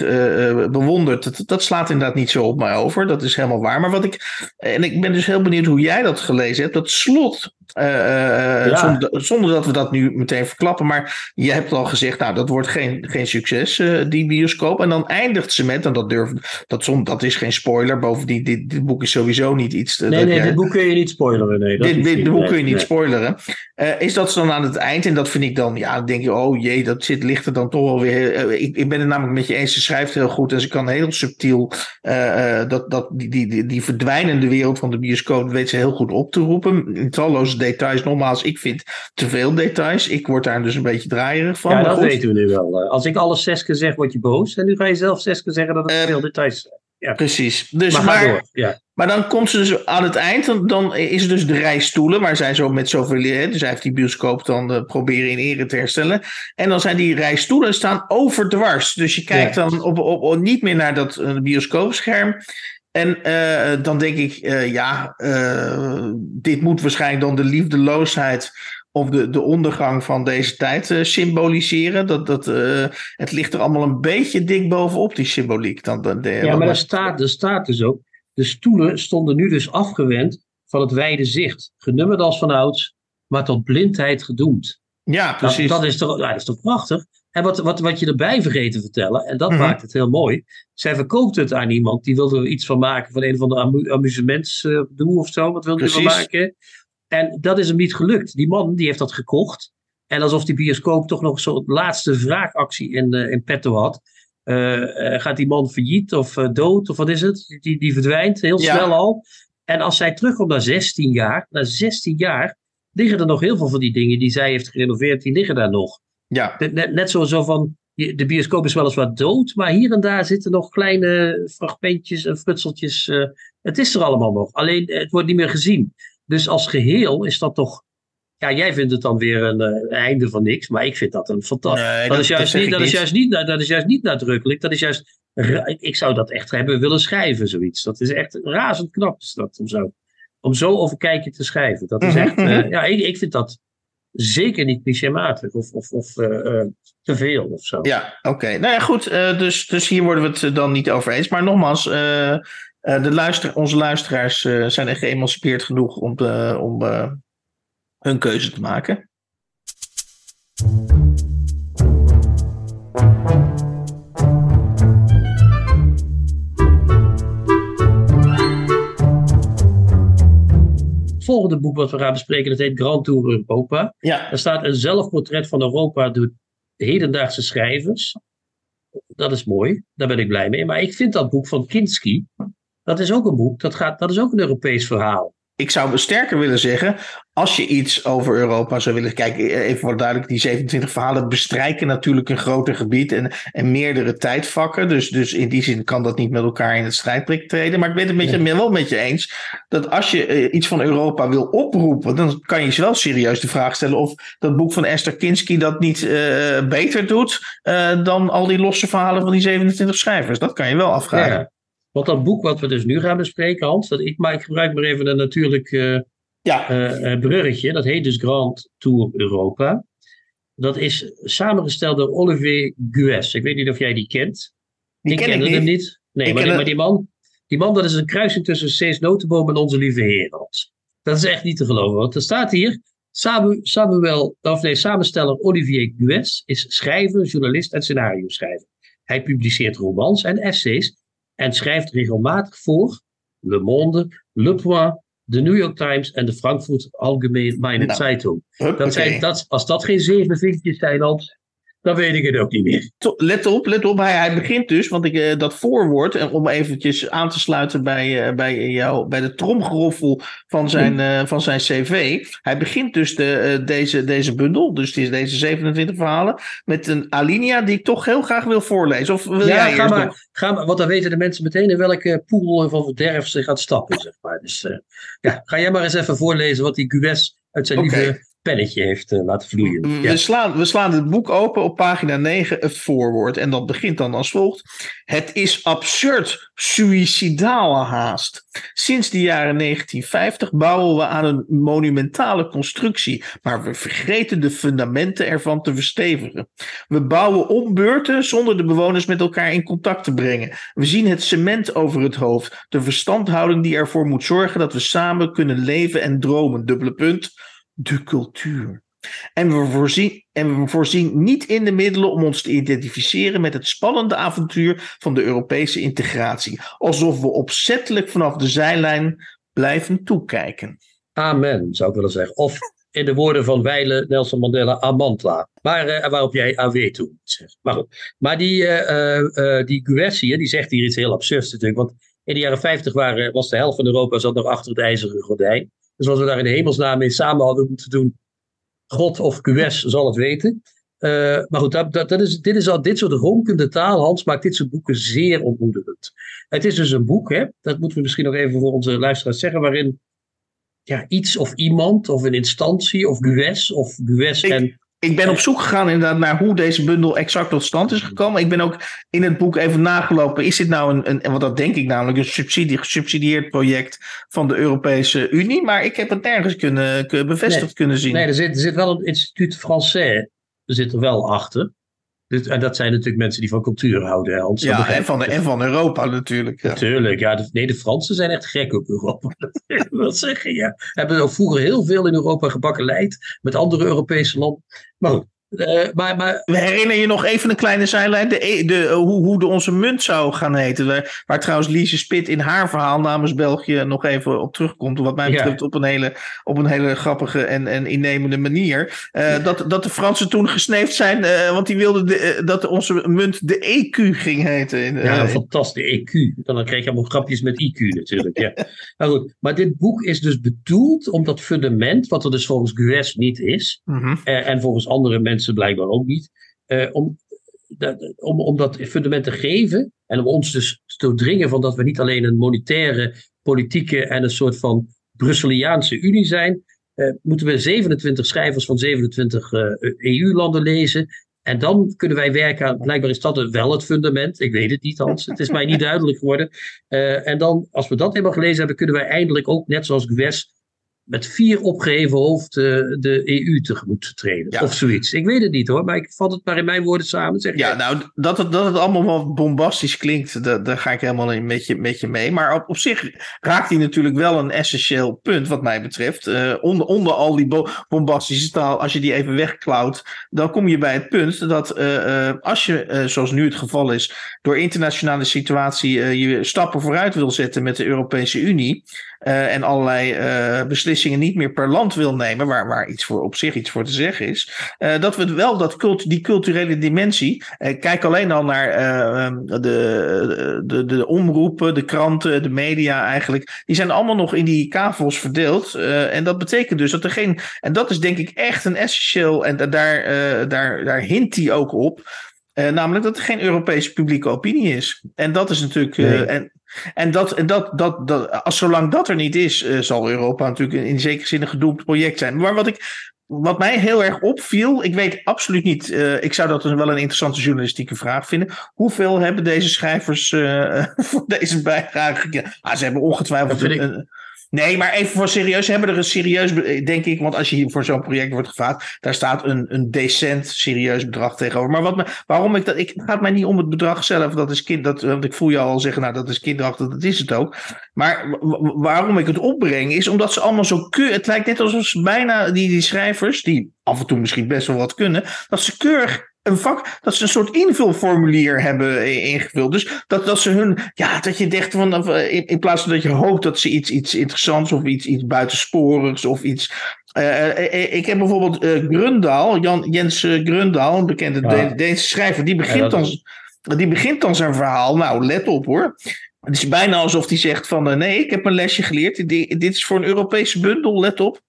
bewondert, dat, dat slaat inderdaad niet zo op mij over. Dat is helemaal waar. Maar wat ik, en ik ben dus heel benieuwd hoe jij dat gelezen hebt, dat slot. Ja. zonder, zonder dat we dat nu meteen verklappen, maar je hebt al gezegd, nou, dat wordt geen, geen succes, die bioscoop. En dan eindigt ze met, en dat durf, dat, dat is geen spoiler. Bovendien, dit, dit boek is sowieso niet iets. nee, dat nee, jij- dit boek kun je niet spoileren. Nee, dat dit, dit niet- boek nee, kun je niet nee. spoileren. Eh, is dat ze dan aan het eind? En dat vind ik dan, ja, dan denk je, oh jee, dat zit, ligt er dan toch wel weer. eh, ik, ik ben het namelijk met je eens, ze schrijft heel goed en ze kan heel subtiel eh, dat, dat, die, die, die, die verdwijnende wereld van de bioscoop weet ze heel goed op te roepen. In talloze details, nogmaals, ik vind te veel details. Ik word daar dus een beetje draaierig van. Ja, dat goed. weten we nu wel. Als ik alles zes keer zeg, word je boos. En nu ga je zelf zes keer zeggen dat het Eh, veel details zijn. Precies. Dus, Maar maar, ga door. Ja. Maar dan komt ze dus aan het eind, dan, dan is er dus de rij stoelen, waar zij zo met zoveel, hè, dus hij heeft die bioscoop dan eh, proberen in ere te herstellen. En dan zijn die rij stoelen staan overdwars. Dus je kijkt Ja. dan op, op, op- niet meer naar dat eh, bioscoopscherm. En eh, dan denk ik, ja, dit moet waarschijnlijk dan de liefdeloosheid of de, de ondergang van deze tijd eh, symboliseren. Dat, dat, eh, het ligt er allemaal een beetje dik bovenop, die symboliek. Dan, dan, de- Ja, maar er staat, er staat dus ook. De stoelen stonden nu dus afgewend van het wijde zicht. Genummerd als vanouds, maar tot blindheid gedoemd. ja, precies. dat, is toch, dat is toch prachtig? En wat, wat, wat je erbij vergeten te vertellen, en dat Mhm. maakt het heel mooi. Zij verkoopt het aan iemand die wilde er iets van maken, van een van de amu amusementsdoel of zo. Wat wilde hij van maken? En dat is hem niet gelukt. Die man die heeft dat gekocht. En alsof die bioscoop toch nog zo'n laatste wraakactie in, eh, in petto had. Eh, eh, gaat die man failliet of dood of wat is het? Die, die verdwijnt heel Ja. snel al. En als zij terugkomt na 16 jaar, na 16 jaar, liggen er nog heel veel van die dingen die zij heeft gerenoveerd, die liggen daar nog. ja. Net, net, zo, zo van, de bioscoop is weliswaar dood, maar hier en daar zitten nog kleine fragmentjes en frutseltjes. het is er allemaal nog, alleen het wordt niet meer gezien. Dus als geheel is dat toch, ja, jij vindt het dan weer een eh, einde van niks, maar ik vind dat een fantastisch. Nee, dat, is juist niet, dat, is juist niet, dat is juist niet nadrukkelijk, dat is juist, ik- zou dat echt hebben willen schrijven, zoiets. Dat is echt razend knap, is dat, om zo, om zo over kijken te schrijven. Dat is Mhm, echt, eh, mhm. ja, ik, ik vind dat zeker niet clichématig of, of, of eh, te veel of zo. Ja, oké. Nou ja, goed. dus, dus hier worden we het dan niet over eens. Maar nogmaals, eh, eh, de luister, onze luisteraars eh, zijn er geëmancipeerd genoeg om, te- om eh, hun keuze te maken. Het volgende boek wat we gaan bespreken, dat heet Grand Tour Europa. Ja, Er staat een zelfportret van Europa door hedendaagse schrijvers. Dat is mooi, daar ben ik blij mee. Maar ik vind dat boek van Kinski, dat is ook een boek, dat, gaat, dat is ook een Europees verhaal. ik zou sterker willen zeggen, als je iets over Europa zou willen kijken, eh, even voor duidelijk, die 27 verhalen bestrijken natuurlijk een groter gebied en, en meerdere tijdvakken. Dus, dus in die zin kan dat niet met elkaar in het strijdprik treden. Maar ik ben het met je, wel met je eens dat als je eh, iets van Europa wil oproepen, dan kan je wel serieus de vraag stellen of dat boek van Esther Kinski dat niet eh, beter doet dan al die losse verhalen van die 27 schrijvers. Dat kan je wel afvragen. Ja. Want dat boek wat we dus nu gaan bespreken, Hans, dat ik, maar ik gebruik maar even een natuurlijk eh, Ja, eh, eh, bruggetje. Dat heet dus Grand Tour Europa. Dat is samengesteld door Olivier Gues. Ik weet niet of jij die kent. die ik ken kende ik hem niet. Nee, Ik maar, die, het- maar die man, die man, dat is een kruising tussen Cees Notenboom en Onze Lieve Heer. Hans. Dat is echt niet te geloven. Want er staat hier, Samuel, Samuel, of nee, samensteller Olivier Gues is schrijver, journalist en scenario schrijver. Hij publiceert romans en essays en schrijft regelmatig voor Le Monde, Le Point, de New York Times en de Frankfurt Allgemeine Nou, Zeitung. Dat zijn, dat, als dat geen zeven vinkjes zijn, Hans, dan weet ik het ook niet meer. Let op, let op. Hij, hij begint dus, want ik, eh, dat voorwoord, en om eventjes aan te sluiten bij, eh, bij, jou, bij de tromgeroffel van zijn, eh, van zijn cv. Hij begint dus de, eh, deze, deze bundel, dus deze 27 verhalen, met een alinea die ik toch heel graag wil voorlezen. Of wil Ja, jij ga maar, nog? ga maar, want dan weten de mensen meteen in welke poel van verderf ze gaat stappen, zeg maar. Dus eh, ja, ga jij maar eens even voorlezen wat die Gues uit zijn Oké. lieve pennetje heeft eh, laten vloeien. We, slaan, we slaan het boek open op pagina 9, het voorwoord. En dat begint dan als volgt. Het is absurd, suïcidaal haast. Sinds de jaren 1950 bouwen we aan een monumentale constructie, maar we vergeten de fundamenten ervan te verstevigen. We bouwen om beurten zonder de bewoners met elkaar in contact te brengen. We zien het cement over het hoofd, de verstandhouding die ervoor moet zorgen dat we samen kunnen leven en dromen. Dubbele punt, de cultuur. En we, voorzien, en we voorzien niet in de middelen om ons te identificeren met het spannende avontuur van de Europese integratie. Alsof we opzettelijk vanaf de zijlijn blijven toekijken. Amen, zou ik willen zeggen. Of in de woorden van Weile Nelson Mandela, Amantla. Maar eh, waarop jij AW toe zeggen. Maar goed. Maar die, eh, die Gues hier, die zegt hier iets heel absurds natuurlijk. Want in de jaren 50 waren, was de helft van Europa zat nog achter het ijzeren gordijn. Dus wat we daar in de hemelsnaam mee samen hadden moeten doen, God of Gues zal het weten. Eh, maar goed, dat, dat, dat is, dit, is al, dit soort ronkende taal, Hans, maakt dit soort boeken zeer ontmoedigend. Het is dus een boek, hè, dat moeten we misschien nog even voor onze luisteraars zeggen, waarin ja, iets of iemand of een instantie of Gues of Ik- en Ik ben op zoek gegaan inderdaad naar hoe deze bundel exact tot stand is gekomen. Ik ben ook in het boek even nagelopen. Is dit nou een, een want dat denk ik namelijk, een subsidie, gesubsidieerd project van de Europese Unie? Maar ik heb het nergens kunnen, bevestigd Nee. kunnen zien. Nee, er zit, er zit wel een instituut Français zit er wel achter. Dus, en dat zijn natuurlijk mensen die van cultuur houden. Hè, Hans, dat ja, en van, de, en van Europa natuurlijk. Ja. Natuurlijk, ja. De, nee, de Fransen zijn echt gek op Europa. [LAUGHS] Dat wil ik wel zeggen, ja. Hebben ook vroeger heel veel in Europa gebakkeleid met andere Europese landen. Maar goed, eh, maar, maar Herinner je nog even een kleine zijlijn? De, e- de, eh, hoe, hoe de onze munt zou gaan heten. Waar, waar trouwens Lise Spit in haar verhaal namens België nog even op terugkomt. Wat mij Ja. betreft op een hele, op een hele grappige en, en innemende manier. Eh, dat, dat de Fransen toen gesneefd zijn. want die wilden de, dat onze munt de EQ ging heten. In, Ja, fantastisch. EQ. Dan kreeg je allemaal grapjes met IQ natuurlijk. Ja. maar, goed, maar dit boek is dus bedoeld om dat fundament, wat er dus volgens Gues niet is, mhm. en volgens andere mensen blijkbaar ook niet, eh, om, dat, om, om dat fundament te geven en om ons dus te doordringen van dat we niet alleen een monetaire, politieke en een soort van Brusseliaanse Unie zijn, eh, moeten we 27 schrijvers van 27 eh, EU-landen lezen. En dan kunnen wij werken aan, blijkbaar is dat wel het fundament. Ik weet het niet, Hans. Het is mij niet [LAUGHS] duidelijk geworden. En dan, als we dat helemaal gelezen hebben, kunnen wij eindelijk ook, net zoals Gues, met vier opgeheven hoofd de EU tegemoet treden. Ja. Of zoiets. Ik weet het niet hoor, maar ik vat het maar in mijn woorden samen. Zeg Ja, jij. nou, dat het, dat het allemaal wel bombastisch klinkt, daar, daar ga ik helemaal in met je, met je mee. Maar op, op zich raakt hij natuurlijk wel een essentieel punt, wat mij betreft. Eh, onder, onder al die bo- bombastische taal, als je die even wegklauwt, dan kom je bij het punt dat eh, eh, als je, zoals nu het geval is, door internationale situatie je stappen vooruit wil zetten met de Europese Unie. en allerlei eh, beslissingen niet meer per land wil nemen, waar, waar iets voor, op zich iets voor te zeggen is. Eh, dat we wel dat cult, die culturele dimensie. eh, kijk alleen al naar eh, ehm, de, de, de omroepen, de kranten, de media eigenlijk. Die zijn allemaal nog in die kavels verdeeld. en dat betekent dus dat er geen. En dat is denk ik echt een essentieel. En da- daar, daar, daar hint hij ook op. namelijk dat er geen Europese publieke opinie is. En dat is natuurlijk. Nee. en, en, dat, dat, dat, dat, als zolang dat er niet is, eh, zal Europa natuurlijk in zekere zin een gedoemd project zijn. Maar wat ik wat mij heel erg opviel, ik weet absoluut niet, eh, ik zou dat wel een interessante journalistieke vraag vinden. Hoeveel hebben deze schrijvers eh, [LAUGHS] voor deze bijdrage gekregen? Ah, ze hebben ongetwijfeld een- Nee, maar even voor serieus. Ze hebben er een serieus, denk ik, want als je hier voor zo'n project wordt gevraagd, daar staat een, een decent serieus bedrag tegenover. Maar wat waarom ik dat, ik, het gaat mij niet om het bedrag zelf, dat is kind, dat, want ik voel je al zeggen, nou dat is kinderachtig, dat is het ook. Maar wa- wa- waarom ik het opbreng, is omdat ze allemaal zo keur, het lijkt net alsof ze bijna, die, die schrijvers, die af en toe misschien best wel wat kunnen, dat ze keurig een vak, dat ze een soort invulformulier hebben ingevuld. Dus dat, dat ze hun, ja, dat je denkt van, eh, in, in plaats van dat je hoopt dat ze iets, iets interessants of iets, iets buitensporigs of iets. eh, eh, ik heb bijvoorbeeld eh Grundaal, Jan, Jens Grundaal, een bekende Ja. De- Deense schrijver, die begint, dan, die begint dan zijn verhaal. Nou, let op hoor. Het is bijna alsof hij zegt van nee, ik heb een lesje geleerd. Die- dit is voor een Europese bundel, let op.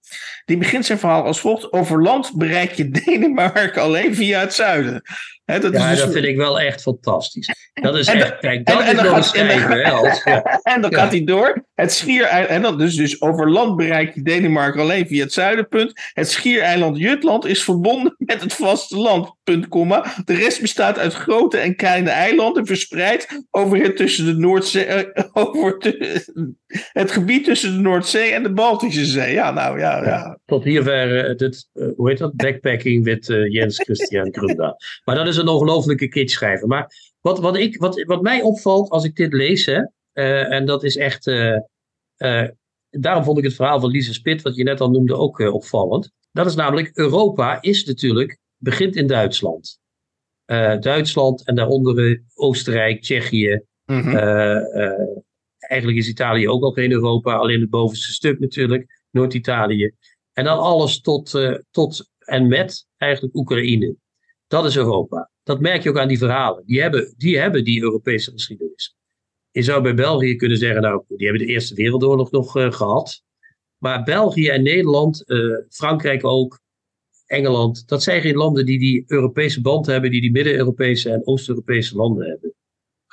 Die begint zijn verhaal als volgt. Over land bereik je [LAUGHS] Denemarken alleen via het zuiden. Dat Ja, is dus, dat vind ik wel echt fantastisch. Dat is En echt, kijk, dat en- en is dan een gaat- en dan schrijver, hè, [LAUGHS] Hans? Ja. En dan Ja. gaat hij door. Het schiereiland. En dus, dus over land bereik je Denemarken alleen via het zuidenpunt. Het schiereiland Jutland is verbonden [LAUGHS] met het vasteland. Punt, komma. De rest bestaat uit grote en kleine eilanden verspreid over het, tussen de Noordzee, eh, over het gebied tussen de Noordzee en de Baltische Zee. Ja, nou ja. ja. Tot hierver, eh, dit, eh, hoe heet dat? Backpacking met eh, Jens Christian Grunda. Maar dat is een ongelofelijke kitschrijver. Maar wat, wat, ik, wat, wat mij opvalt als ik dit lees, hè, en dat is echt. daarom vond ik het verhaal van Lise Spit, wat je net al noemde, ook opvallend. Dat is namelijk, Europa is natuurlijk, begint in Duitsland. Duitsland en daaronder Oostenrijk, Tsjechië, Mhm. eigenlijk is Italië ook al geen Europa, alleen het bovenste stuk natuurlijk, Noord-Italië. En dan alles tot, eh, tot en met eigenlijk Oekraïne. Dat is Europa. Dat merk je ook aan die verhalen. Die hebben die, hebben die Europese geschiedenis. Je zou bij België kunnen zeggen, nou, die hebben de Eerste Wereldoorlog nog eh, gehad. Maar België en Nederland, eh, Frankrijk ook, Engeland, dat zijn geen landen die die Europese band hebben, die die Midden-Europese en Oost-Europese landen hebben.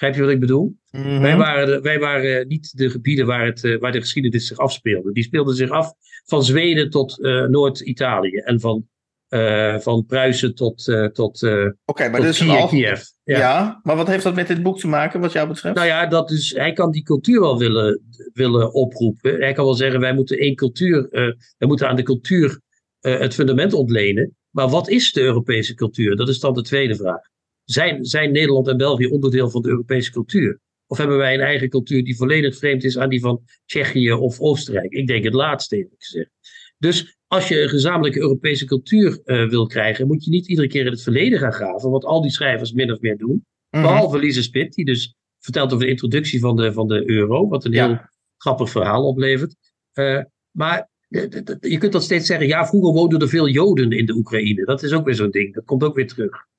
Begrijp je wat ik bedoel? Mhm. Wij waren, de- wij waren niet de gebieden waar, het, eh, waar de geschiedenis zich afspeelde. Die speelde zich af van Zweden tot eh, Noord-Italië. En van, eh, van Pruisen tot, eh, tot, Oké, maar een Kiev. al- Kiev. Ja. Ja. maar wat heeft dat met dit boek te maken, wat jou betreft? Nou ja, dat dus, hij kan die cultuur wel willen, willen oproepen. Hij kan wel zeggen, wij moeten één cultuur, wij moeten aan de cultuur het fundament ontlenen. Maar wat is de Europese cultuur? Dat is dan de tweede vraag. Zijn, zijn Nederland en België onderdeel van de Europese cultuur? Of hebben wij een eigen cultuur die volledig vreemd is aan die van Tsjechië of Oostenrijk? Ik denk het laatste, eerlijk gezegd. Dus als je een gezamenlijke Europese cultuur eh, wil krijgen, moet je niet iedere keer in het verleden gaan graven, wat al die schrijvers min of meer doen. Mhm. Behalve Lise Spit, die dus vertelt over de introductie van de, van de euro, wat een Ja. heel grappig verhaal oplevert. Eh, maar je kunt dat steeds zeggen, ja, vroeger woonden er veel Joden in de Oekraïne. Dat is ook weer zo'n ding, dat komt ook weer terug.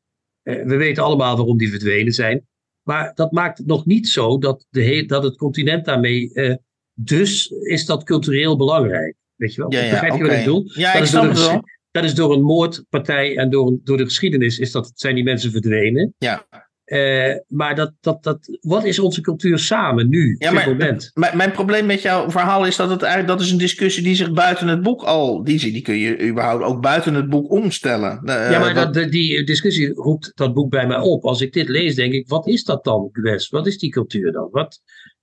Eh, we weten allemaal waarom die verdwenen zijn. Maar dat maakt het nog niet zo dat, de he- dat het continent daarmee. eh, dus is dat cultureel belangrijk. Weet je wel? Ja, ja, Begrijp je wat ik bedoel? Ja, dat, ik is door snap het wel. dat is door een moordpartij en door, door de geschiedenis is dat, zijn die mensen verdwenen. Ja. Eh, maar dat, dat, dat, wat is onze cultuur samen nu, Ja, op dit maar- moment? Mijn, mijn probleem met jouw verhaal is dat het eigenlijk dat is een discussie die zich buiten het boek al die, die kun je überhaupt ook buiten het boek omstellen. Eh, ja, maar dat- dat, die discussie roept dat boek bij mij op. Als ik dit lees, denk ik, wat is dat dan, Wes? Wat is die cultuur dan? Wat,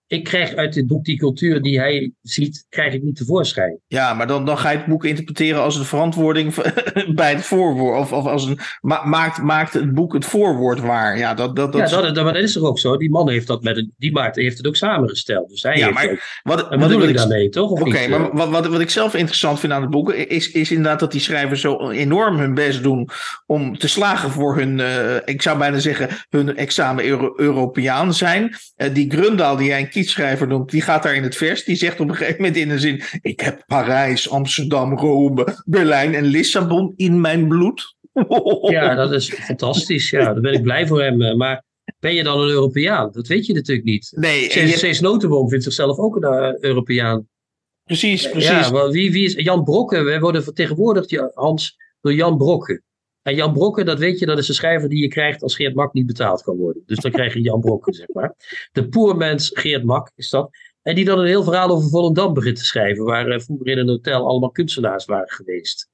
ik krijg uit dit boek die cultuur die hij ziet, krijg ik niet tevoorschijn. ja, maar dan, dan ga je het boek interpreteren als een verantwoording [LAUGHS] bij het voorwoord of, of als een ma- maakt, maakt het boek het voorwoord waar. Ja, dat, dat, dat, ja, is- dat, dat, maar dat is toch ook zo? Die man heeft dat met een, die maakt, heeft het ook samengesteld. Dus hij Ja, heeft maar ook, wat, wat, bedoel wat ik daarmee, toch? Oké, maar wat, wat, wat ik zelf interessant vind aan het boek is, is inderdaad dat die schrijvers zo enorm hun best doen om te slagen voor hun, eh, ik zou bijna zeggen, hun examen Euro Europeaan zijn. Eh, die Grundaal, die jij een kietschrijver noemt, die gaat daar in het vers. Die zegt op een gegeven moment in een zin: Ik heb Parijs, Amsterdam, Rome, Berlijn en Lissabon in mijn bloed. [LAUGHS] Ja, dat is fantastisch. Ja, daar ben ik blij voor hem. eh, Maar ben je dan een Europeaan? Dat weet je natuurlijk niet. Nee, Cees Notenboom vindt zichzelf ook een eh, Europeaan. precies, precies. Ja, maar wie, wie is Jan Brokken? We worden vertegenwoordigd, Hans, door Jan Brokken. En Jan Brokken, dat weet je, dat is de schrijver die je krijgt als Geert Mak niet betaald kan worden. Dus dan krijg je Jan Brokken, zeg maar. De poermens Geert Mak is dat. En die dan een heel verhaal over Volendam begint te schrijven, waar eh, vroeger in een hotel allemaal kunstenaars waren geweest.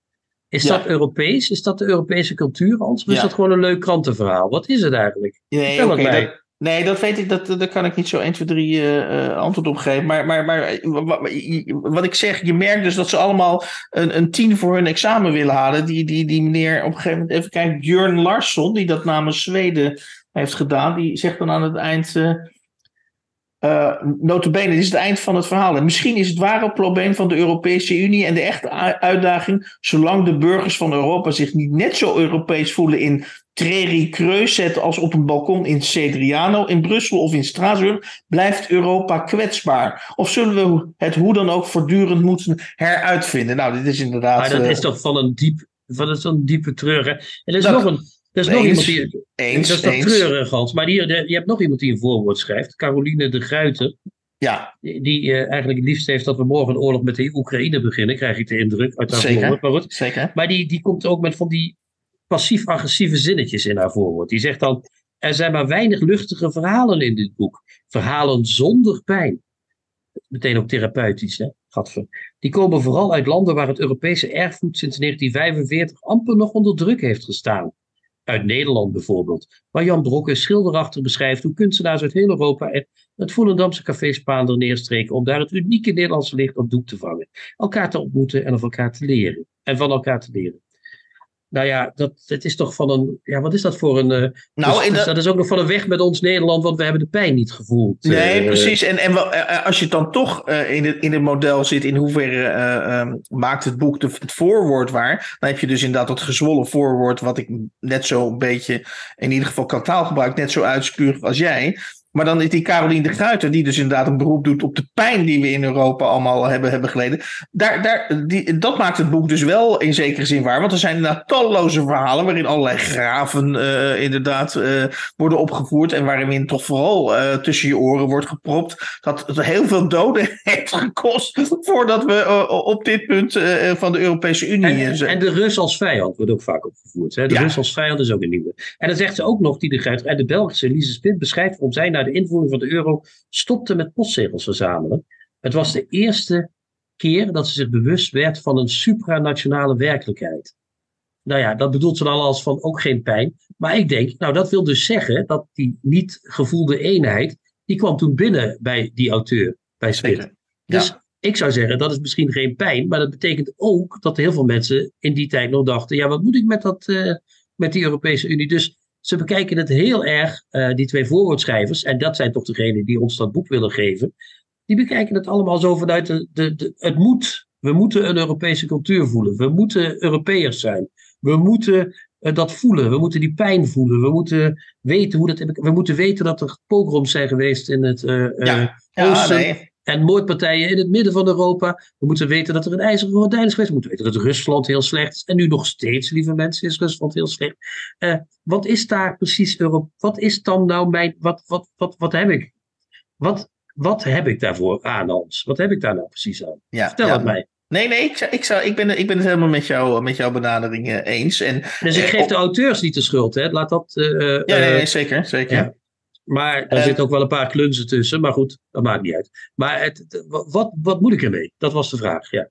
Is Ja. dat Europees? Is dat de Europese cultuur? Of is dat gewoon een leuk krantenverhaal? Wat is het eigenlijk? Nee, Vertel het oké, mij. dat- Nee, dat weet ik, dat, daar kan ik niet zo 1, 2, 3 uh, antwoord op geven. Maar, maar, maar wat ik zeg, je merkt dus dat ze allemaal een, een tien voor hun examen willen halen. Die, die, die meneer, op een gegeven moment, even kijken, Björn Larsson, die dat namens Zweden heeft gedaan, die zegt dan aan het eind. Uh, uh, dit is het eind van het verhaal. En misschien is het ware probleem van de Europese Unie en de echte uitdaging, zolang de burgers van Europa zich niet net zo Europees voelen in Treri Creuzet als op een balkon in Cedriano, in Brussel of in Straatsburg, blijft Europa kwetsbaar. Of zullen we het hoe dan ook voortdurend moeten heruitvinden? Nou, dit is inderdaad. Maar dat uh, is toch van een diep, van zo'n diepe treur. En er is nog een. Er is nog iemand die. Eens, dat is toch treurig, Hans. Maar de, je hebt nog iemand die een voorwoord schrijft. Caroline de Gruiter. Ja. Die, uh, eigenlijk het liefst heeft dat we morgen een oorlog met de Oekraïne beginnen, krijg ik de indruk. Uit haar Zeker. Maar, goed. Zeker. maar die, die komt ook met van die passief-agressieve zinnetjes in haar voorwoord. Die zegt dan: Er zijn maar weinig luchtige verhalen in dit boek. Verhalen zonder pijn. Meteen ook therapeutisch, hè? Gadver. Die komen vooral uit landen waar het Europese erfgoed sinds 1945 amper nog onder druk heeft gestaan. Uit Nederland bijvoorbeeld, waar Jan Brokke schilderachtig beschrijft hoe kunstenaars uit heel Europa er het Volendamse café Spaander neerstreken om daar het unieke Nederlandse licht op doek te vangen. Elkaar te ontmoeten en of elkaar te leren. En van elkaar te leren. Nou ja, dat, dat is toch van een. Ja, wat is dat voor een. Uh, Nou, dus, dat is ook nog van een weg met ons Nederland, want we hebben de pijn niet gevoeld. Nee, Eh, precies. En, en wel, eh, als je dan toch eh, in, het, in het model zit, in hoeverre eh, ehm, maakt het boek de, het voorwoord waar? Dan heb je dus inderdaad dat gezwollen voorwoord, wat ik net zo een beetje, in ieder geval qua taalgebruik, net zo uitspuug als jij. Maar dan is die Caroline de Gruyter, die dus inderdaad een beroep doet op de pijn die we in Europa allemaal hebben, hebben geleden. Daar, daar, die, dat maakt het boek dus wel in zekere zin waar. Want er zijn inderdaad talloze verhalen waarin allerlei graven eh, inderdaad eh, worden opgevoerd. En waarin toch vooral eh, tussen je oren wordt gepropt dat het heel veel doden [LAUGHS] heeft gekost voordat we op dit punt van de Europese Unie En, zijn. en de Rus als vijand wordt ook vaak opgevoerd. Hè? De Ja. Rus als vijand is ook een nieuwe. En dan zegt ze ook nog, die de Gruiter, en de Belgische Lise Spit beschrijft waarom zij na de invoering van de euro stopte met postzegels verzamelen. Het was de eerste keer dat ze zich bewust werd van een supranationale werkelijkheid. Nou ja, dat bedoelt ze dan als van ook geen pijn. Maar ik denk, nou dat wil dus zeggen dat die niet gevoelde eenheid, die kwam toen binnen bij die auteur, bij Spit. Zeker. Dus ik zou zeggen, dat is misschien geen pijn, maar dat betekent ook dat heel veel mensen in die tijd nog dachten, ja, wat moet ik met, dat, eh, met die Europese Unie? Dus ze bekijken het heel erg, eh, die twee voorwoordschrijvers, en dat zijn toch degenen die ons dat boek willen geven, die bekijken het allemaal zo vanuit de, de, de, het moet. We moeten een Europese cultuur voelen. We moeten Europeërs zijn. We moeten eh, dat voelen. We moeten die pijn voelen. We moeten weten hoe dat. We moeten weten dat er pogroms zijn geweest in het eh, Ja. Ja, oosten. nee. En moordpartijen in het midden van Europa. We moeten weten dat er een ijzeren gordijn is geweest. We moeten weten dat Rusland heel slecht is. En nu nog steeds, lieve mensen, is Rusland heel slecht. Eh, wat is daar precies Europa? Wat is dan nou mijn. Wat, wat, wat, wat heb ik? Wat, wat heb ik daarvoor aan, Hans? Wat heb ik daar nou precies aan? Ja, Vertel ja. het mij. Nee, nee, ik, zou, ik, zou, ik, ben, ik ben het helemaal met, jou, met jouw benadering eens. En, Dus ik Eh, geef de auteurs niet de schuld, hè? Laat dat. eh, ja, nee, nee, zeker. zeker. ja. Maar er Eh, zitten ook wel een paar klunzen tussen. Maar goed, dat maakt niet uit. Maar het, wat, wat moet ik ermee? Dat was de vraag. Ja.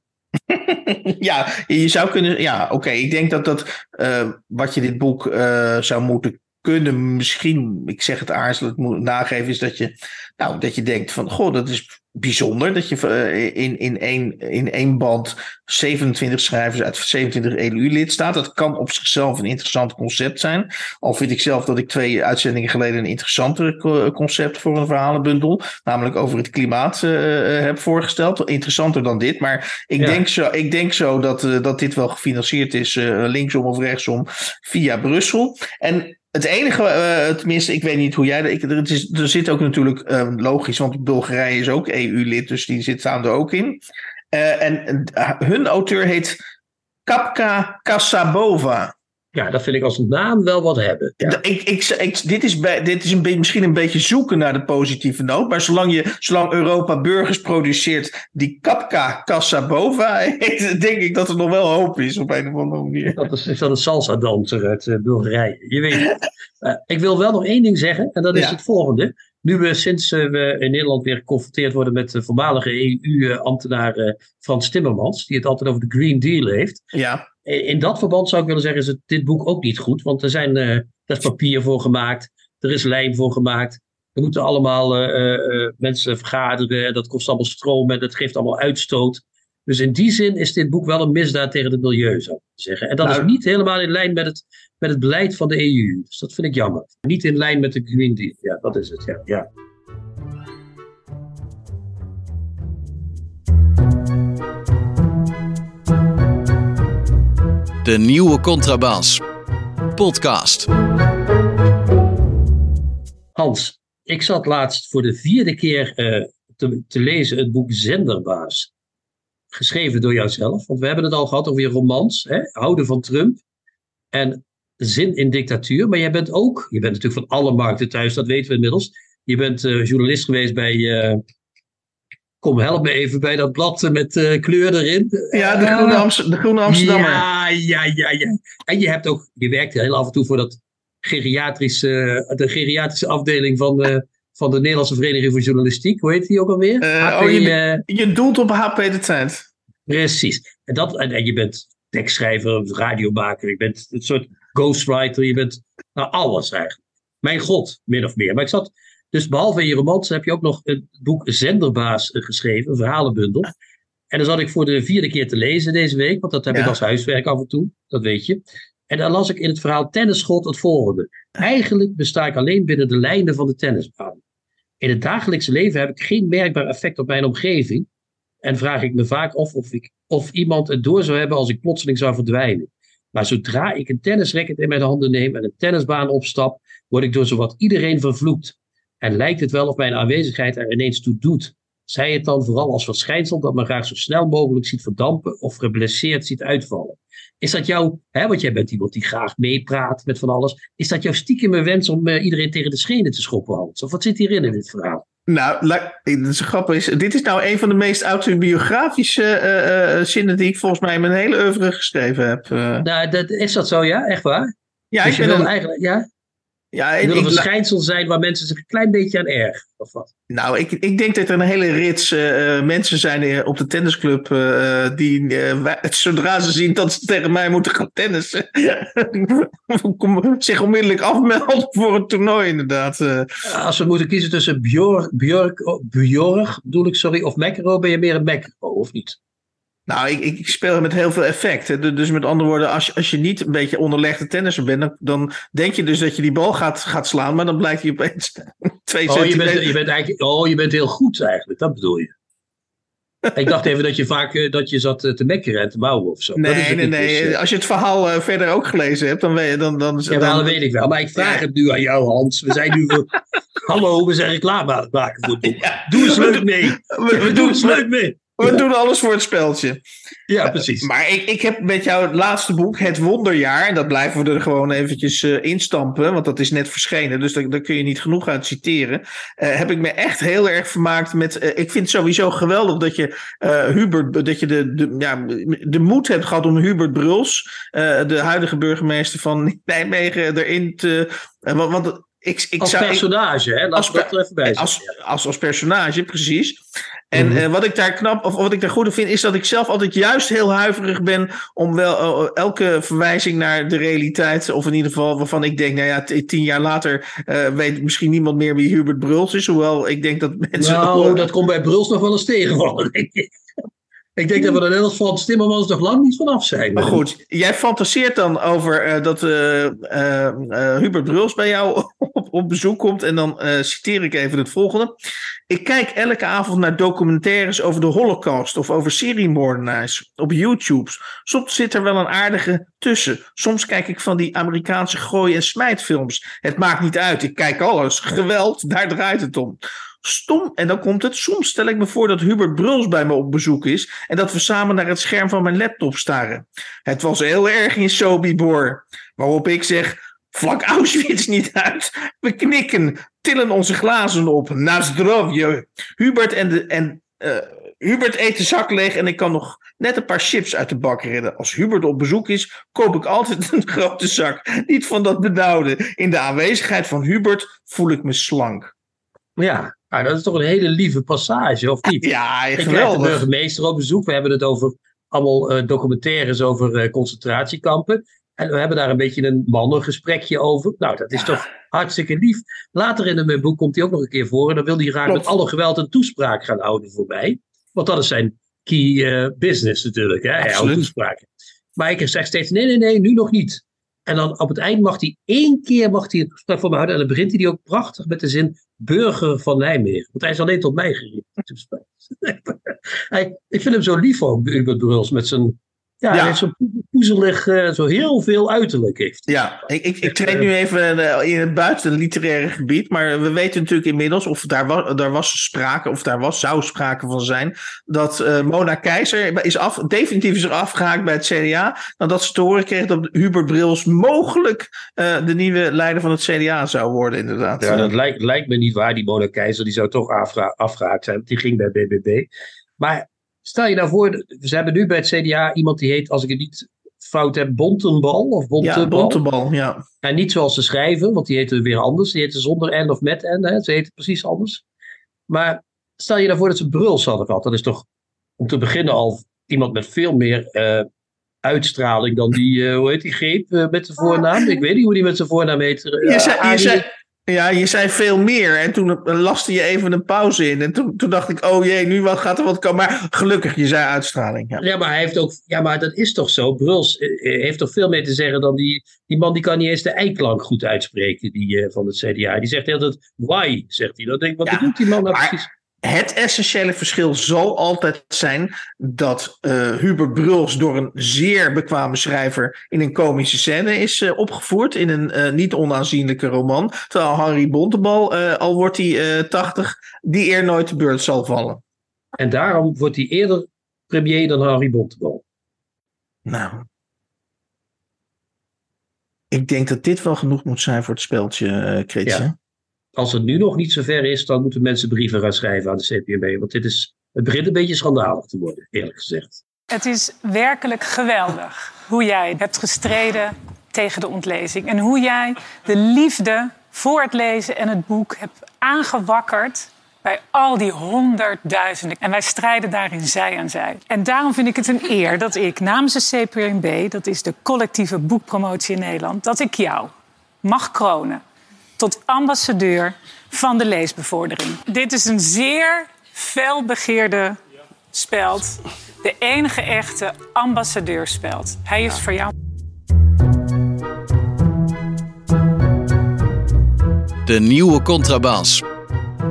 [LAUGHS] ja, je zou kunnen. Ja, oké. Ik denk dat dat. eh, wat je dit boek eh, zou moeten kunnen. Misschien. Ik zeg het aarzelend moet nageven. Is dat je. Nou, dat je denkt van. Goh, dat is bijzonder. Dat je eh, in, in, één, in één band. 27 schrijvers uit 27 EU-lidstaten. Dat kan op zichzelf een interessant concept zijn. Al vind ik zelf dat ik twee uitzendingen geleden. een interessanter co- concept voor een verhalenbundel. Namelijk over het klimaat eh, eh, heb voorgesteld. Interessanter dan dit. Maar ik Ja. denk zo, ik denk zo dat, dat dit wel gefinancierd is, linksom of rechtsom, via Brussel. En het enige, eh, tenminste, ik weet niet hoe jij ik- Er, is, er zit ook natuurlijk eh, logisch, want Bulgarije is ook EU-lid, dus die zit staan ook in. Eh, en hun auteur heet Kapka Kasabova. Ja, dat vind ik als naam wel wat hebben. Ja. Ik, ik, ik- dit is, bij, dit is een misschien een beetje zoeken naar de positieve noot. Maar zolang, je, zolang Europa burgers produceert die Kapka Kasabova heet, [LAUGHS] denk ik dat er nog wel hoop is op een of andere manier. Dat is, is dat een salsa-danser uit eh, Bulgarije? Je weet het. [LAUGHS] Eh, ik wil wel nog één ding zeggen, en dat is Ja. het volgende. Nu we sinds eh, we in Nederland weer geconfronteerd worden met de voormalige EU-ambtenaar Frans Timmermans, die het altijd over de Green Deal heeft. Ja, In in dat verband zou ik willen zeggen, is het, dit boek ook niet goed. Want er, zijn, eh, er is papier voor gemaakt, er is lijm voor gemaakt. Er moeten allemaal eh, eh, mensen vergaderen. En dat kost allemaal stroom en dat geeft allemaal uitstoot. Dus in die zin is dit boek wel een misdaad tegen het milieu, zou ik zeggen. En dat Nou- is niet helemaal in lijn met het, met het beleid van de EU. Dus dat vind ik jammer. Niet in lijn met de Green Deal. Ja, dat is het. Ja, ja. De nieuwe Contrabas. Podcast. Hans, ik zat laatst voor de vierde keer eh, te, lezen het boek Zenderbaas. Geschreven door jouzelf. Want we hebben het al gehad over je romans. Hè? Houden van Trump. En Zin in dictatuur. Maar jij bent ook, je bent natuurlijk van alle markten thuis, dat weten we inmiddels. Je bent eh, journalist geweest bij, eh, kom help me even, bij dat blad eh, met eh, kleur erin. Ja, de Groene, Amst- de Groene Amsterdammer. Ja, ja, ja, ja. En je hebt ook, je werkt heel af en toe voor dat geriatrische, de geriatrische afdeling van de, van de Nederlandse Vereniging voor Journalistiek. Hoe heet die ook alweer? Eh, HP, oh, je eh, Je doelt op HP de tijd. Precies. En, dat, en, en je bent tekstschrijver, radiomaker, je bent een soort ghostwriter, je bent nou, alles eigenlijk. Mijn god, min of meer. Maar ik zat, dus behalve je romans heb je ook nog het boek Zenderbaas eh, geschreven, een verhalenbundel. En dan zat ik voor de vierde keer te lezen deze week, want dat heb Ja. ik als huiswerk af en toe, dat weet je. En dan las ik in het verhaal Tennisschot het volgende. Eigenlijk besta ik alleen binnen de lijnen van de tennisbaan. In het dagelijkse leven heb ik geen merkbaar effect op mijn omgeving. En vraag ik me vaak af of, ik, of iemand het door zou hebben als ik plotseling zou verdwijnen. Maar zodra ik een tennisracket in mijn handen neem en een tennisbaan opstap, word ik door zowat iedereen vervloekt. En lijkt het wel of mijn aanwezigheid er ineens toe doet. Zij het dan vooral als verschijnsel dat men graag zo snel mogelijk ziet verdampen of geblesseerd ziet uitvallen. Is dat jouw, hè, want jij bent iemand die graag meepraat met van alles, is dat jouw stiekeme wens om eh, iedereen tegen de schenen te schoppen, Hans? Of wat zit hierin in dit verhaal? Nou, het is grappig. Is, dit is nou een van de meest autobiografische eh, eh, zinnen die ik volgens mij in mijn hele oeuvre geschreven heb. eh. Nou, dat, is dat zo, ja? Echt waar? ja, dus ik je ben een, eigenlijk, ja? Ja, wil een verschijnsel zijn waar mensen zich een klein beetje aan ergeren, of wat? nou, ik, ik denk dat er een hele rits eh, eh, mensen zijn eh, op de tennisclub die wij- [LAUGHS] zodra ze zien dat ze tegen mij moeten gaan tennissen, [LAUGHS] zich onmiddellijk afmelden voor een toernooi inderdaad. Als we moeten kiezen tussen Bjork, Bjork, oh, Bjork bedoel ik, sorry, of McEnroe, ben je meer een McEnroe, of niet? Nou, ik, ik speel met heel veel effect. Hè. Du- Dus met andere woorden, als je, als je niet een beetje onderlegde tennisser bent, dan, dan denk je dus dat je die bal gaat, gaat slaan, maar dan blijkt hij opeens [LAUGHS] twee Oh je, centimeter. bent, je bent eigenlijk, oh, je bent heel goed eigenlijk, dat bedoel je. [LAUGHS] ik dacht even dat je vaak eh, dat je zat eh, te mekkeren en te bouwen of zo. Dat Nee, nee, niet, dus, nee. eh, Als je het verhaal verder ook gelezen hebt, dan weet je dan. dan, Ja, dan dat weet ik wel. Maar ik vraag het nu aan jou, Hans. We zijn nu voor... [LAUGHS] Hallo, we zijn reclame aan het maken voor het boek. Ja. Doe eens leuk mee. we, we Doe doen, eens leuk mee. We doen alles voor het speltje. Ja, precies. Maar ik, ik heb met jouw laatste boek, Het Wonderjaar, en dat blijven we er gewoon eventjes eh, instampen, want dat is net verschenen, dus daar, daar kun je niet genoeg uit citeren. eh, heb ik me echt heel erg vermaakt met. eh, ik vind het sowieso geweldig dat je eh, Hubert, dat je de, de, ja, de moed hebt gehad om Hubert Bruls, eh, de huidige burgemeester van [LAUGHS] Nijmegen, erin te. eh, want ik, ik Als zou, ik- personage, hè? Laat als ik dat er even bij zeggen. als, als, als personage, precies. En Mhm. eh, wat ik daar knap, of wat ik daar goed in vind, is dat ik zelf altijd juist heel huiverig ben om wel eh, elke verwijzing naar de realiteit, of in ieder geval waarvan ik denk, nou ja, tien jaar later eh, weet misschien niemand meer wie Hubert Bruls is, hoewel ik denk dat mensen. Nou, dat komt bij Bruls nog wel eens tegenvallen, [LAUGHS] denk ik. Ik denk dat we er net als Frans Timmermans nog lang niet vanaf zijn. Maar goed, jij fantaseert dan over eh, dat eh, eh, Hubert Bruls bij jou [LAUGHS] op, op bezoek komt. En dan citeer ik even het volgende. Ik kijk elke avond naar documentaires over de Holocaust of over seriemoordenaars op YouTube. Soms zit er wel een aardige tussen. Soms kijk ik van die Amerikaanse gooi- en smijtfilms. Het maakt niet uit, ik kijk alles. Geweld, daar draait het om. Stom, en dan komt het. Soms stel ik me voor dat Hubert Bruls bij me op bezoek is en dat we samen naar het scherm van mijn laptop staren. Het was heel erg in Sobibor. Waarop ik zeg: vlak Auschwitz niet uit. We knikken, tillen onze glazen op. Na zdrovje. Hubert en de. En, eh, Hubert eet de zak leeg en ik kan nog net een paar chips uit de bak redden. Als Hubert op bezoek is, koop ik altijd [LAUGHS] een grote zak. Niet van dat benauwde. In de aanwezigheid van Hubert voel ik me slank. Ja, nou, dat is toch een hele lieve passage, of niet? [LAUGHS] Ja, Ik krijg de geweldig. burgemeester op bezoek. We hebben het over allemaal eh, documentaires over eh, concentratiekampen. En we hebben daar een beetje een mannengesprekje over. Nou, dat is toch hartstikke lief. Later in mijn boek komt hij ook nog een keer voor. En dan wil hij graag Klopt. met alle geweld een toespraak gaan houden voorbij. Want dat is zijn key eh, business natuurlijk. Hè? Hij houdt Absoluut. toespraken. Maar ik zeg steeds, nee, nee, nee, nu nog niet. En dan op het eind mag hij één keer mag hij een toespraak voor me houden. En dan begint hij die ook prachtig met de zin burger van Nijmegen. Want hij is alleen tot mij gericht. [LAUGHS] ik vind hem zo lief ook, Hubert Bruls. Met zijn, ja, Ja. zo'n poezelig, eh, zo heel veel uiterlijk heeft. Ja, ik, ik, ik treed nu even eh, in het buiten literaire gebied, maar we weten natuurlijk inmiddels, of daar was, daar was sprake, of daar was, zou sprake van zijn, dat eh, Mona Keizer is af, definitief is er afgehaakt bij het CDA, nadat ze te horen kreeg dat Hubert Brils mogelijk eh, de nieuwe leider van het CDA zou worden, inderdaad. Ja, dat lijkt, lijkt me niet waar. Die Mona Keizer die zou toch afra- afgehaakt zijn. want Die ging bij BBB. Maar stel je nou voor, ze hebben nu bij het CDA iemand die heet, als ik het niet fout heb, Bontenbal of ja, Bontebal. Bontebal, ja. En niet zoals ze schrijven, want die heten weer anders. Die heten zonder N of met N. Hè? Ze heten precies anders. Maar stel je nou voor dat ze Bruls hadden gehad. Dat is toch om te beginnen al iemand met veel meer eh, uitstraling dan die, eh, hoe heet die greep eh, met de voornaam? Ik weet niet hoe die met zijn voornaam heet. Je zei, je, Arie- zei, ja, je zei veel meer en toen laste je even een pauze in en toen, toen dacht ik, oh jee, nu wel gaat er wat komen. Maar gelukkig, je zei uitstraling. Ja. Ja, maar hij heeft ook. Ja, maar dat is toch zo. Bruls eh, eh, heeft toch veel meer te zeggen dan die. Die man die kan niet eens de eiklank goed uitspreken, die eh, van het CDA. Die zegt altijd why, zegt hij. Dan denk ik, wat Ja, bedoelt die man nou precies? Het essentiële verschil zal altijd zijn dat eh Hubert Bruls door een zeer bekwame schrijver in een komische scène is eh, opgevoerd in een eh, niet onaanzienlijke roman. Terwijl Harry Bontebal, al wordt hij eh 80, die eer nooit te beurt zal vallen. En daarom wordt hij eerder premier dan Harry Bontebal. Nou. Ik denk dat dit wel genoeg moet zijn voor het speeltje, eh Kretje. Ja. Als het nu nog niet zover is, dan moeten mensen brieven gaan schrijven aan de CPMB. Want dit is, het begint een beetje schandalig te worden, eerlijk gezegd. Het is werkelijk geweldig hoe jij hebt gestreden tegen de ontlezing. En hoe jij de liefde voor het lezen en het boek hebt aangewakkerd bij al die honderdduizenden. En wij strijden daarin zij aan zij. En daarom vind ik het een eer dat ik namens de CPMB, dat is de collectieve boekpromotie in Nederland, dat ik jou mag kronen tot ambassadeur van de leesbevordering. Dit is een zeer felbegeerde speld. De enige echte ambassadeurspeld. Hij is voor jou. De nieuwe Contrabas.